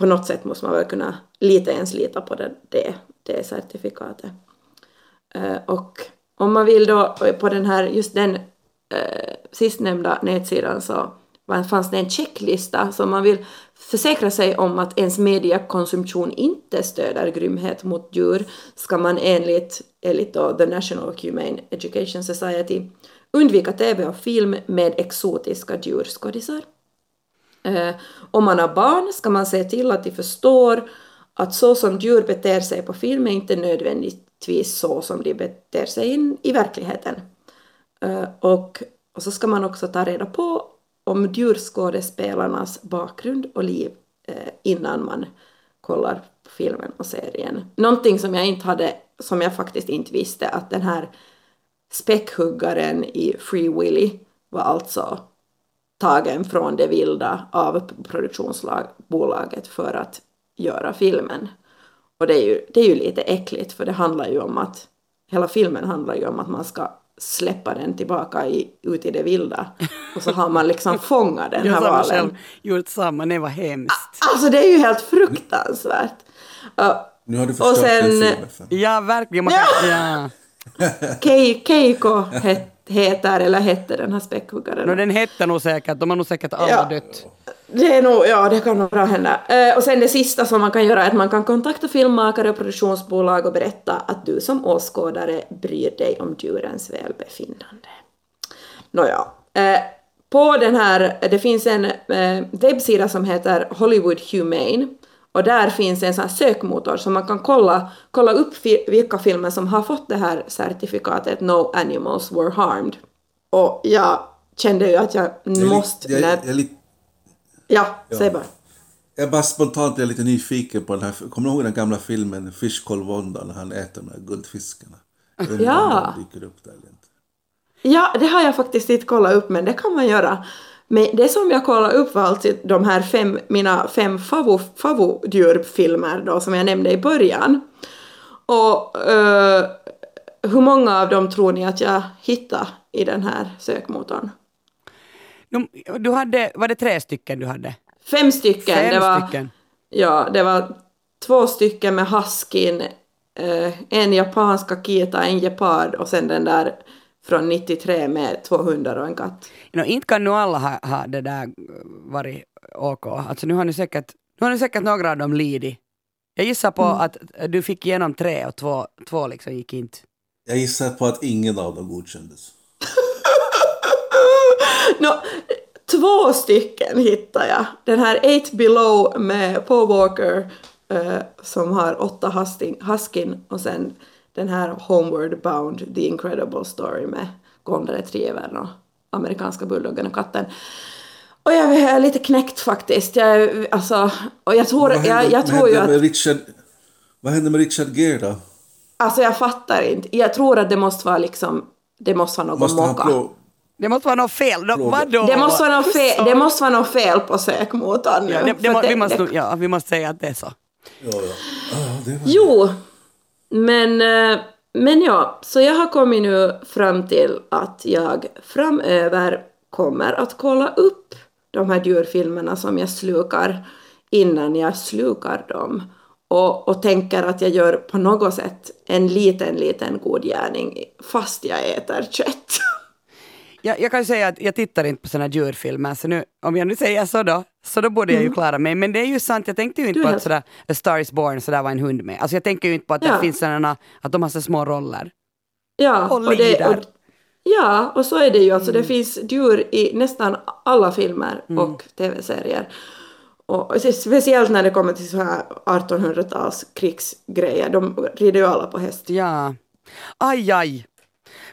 på något sätt måste man väl kunna lite ens lita på det, det, det certifikatet. Eh, och om man vill då eh, på den här, just den eh, sistnämnda nätsidan så fanns det en checklista som man vill försäkra sig om att ens mediakonsumtion inte stöder grymhet mot djur ska man enligt, enligt då The National Humane Education Society undvika tv och film med exotiska djurskådisar. Eh, om man har barn ska man se till att de förstår att så som djur beter sig på film är inte nödvändigtvis så som de beter sig in, i verkligheten. Eh, och, och så ska man också ta reda på om djurskådespelarnas bakgrund och liv eh, innan man kollar på filmen och serien. Någonting som jag inte hade, som jag faktiskt inte visste, att den här späckhuggaren i Free Willy var alltså tagen från det vilda av produktionsbolaget för att göra filmen. Och det är, ju, det är ju lite äckligt för det handlar ju om att hela filmen handlar ju om att man ska släppa den tillbaka i, ut i det vilda och så har man liksom fångat den Jag här har själv valen. gjort samma, det var hemskt. Alltså det är ju helt fruktansvärt. Ja, Nu har du och förstört sen den filmen. Ja, verkligen. Man kan, ja. Kei- Keiko hette heter eller hette den här späckhuggaren. No, den hette nog säkert, de har nog säkert alla Ja. dött. Det är nog, ja det kan nog bra hända. Eh, och sen det sista som man kan göra är att man kan kontakta filmmakare och produktionsbolag och berätta att du som åskådare bryr dig om djurens välbefinnande. Nåja. Eh, på den här, det finns en eh, webbsida som heter Hollywood Humane och där finns en sån sökmotor så man kan kolla, kolla upp vilka filmer som har fått det här certifikatet No Animals Were Harmed. Och jag kände ju att jag Jag måste... jag, när, jag, är lite, ja, säg bara. jag bara spontant jag är lite nyfiken på den här. Kommer du ihåg den gamla filmen Fish Call Wanda när han äter de här guldfiskarna? Jag Ja. dyker upp där eller inte. Ja, det har jag faktiskt inte kollat upp, men det kan man göra. Men det som jag kollade upp var alltså de här fem, mina fem favo, favo-djurfilmer då, som jag nämnde i början. Och eh, hur många av dem tror ni att jag hittade i den här sökmotorn? Du hade, var det tre stycken du hade? Fem stycken. Fem det var, stycken. Ja, det var två stycken med huskin, eh, en japansk akita, en gepard och sen den där från 93 med två hundar och en katt. No, inte kan nu alla ha, ha det där varit OK. Alltså nu har ni säkert, nu har ni säkert några av dem lidit. Jag gissar på att du fick igenom tre och två, två liksom gick inte. Jag gissar på att ingen av dem godkändes. Nå, två stycken hittar jag. Den här Eight Below med Paul Walker eh, som har åtta huskin och sen den här Homeward Bound The Incredible Story med Golden Retrievern och amerikanska bulldoggen och katten. Och jag är lite knäckt faktiskt. Jag, alltså, och jag tror, Vad jag, hände- jag vad tror ju att... med Richard, vad hände med Richard Gere då? Alltså jag fattar inte. Jag tror att det måste vara liksom... Det måste vara någon mocka. Det måste vara något fel. Vadå? Det måste vara något fel, det måste vara något fel på sökmotorn nu. Ja, det, det, må- att vi, måste, det- ja, vi måste säga att det är så. Ja, ja. Ah, det var... Jo, men, eh, men ja, så jag har kommit nu fram till att jag framöver kommer att kolla upp de här djurfilmerna som jag slukar innan jag slukar dem. Och, och tänker att jag gör på något sätt en liten, liten god gärning fast jag äter kött. Jag, jag kan säga att jag tittar inte på såna djurfilmer, så nu, om jag nu säger så då, så då borde jag ju klara mig. Men det är ju sant, jag tänkte ju inte Du på att sådär, A Star is Born, så där var en hund med. Alltså jag tänker ju inte på att Ja. det finns sådana, att de har så små roller. Ja, Och det, lider. och, ja, och så är det ju. Alltså, Det finns djur i nästan alla filmer och tv-serier. Och speciellt när det kommer till så här 1800-tals krigsgrejer. De rider ju alla på häst. Ja. Aj, aj.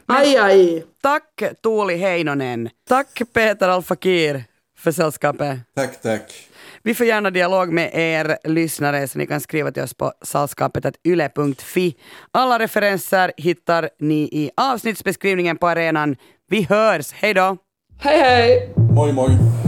Aj, aj! Tack Tuuli Heinonen. Tack Peter Alfakir för sällskapet. Tack, tack. Vi får gärna dialog med er lyssnare så ni kan skriva till oss på sällskapet.yle.fi. Alla referenser hittar ni i avsnittsbeskrivningen på arenan. Vi hörs, hej då! Hej, hej! Moi, moi.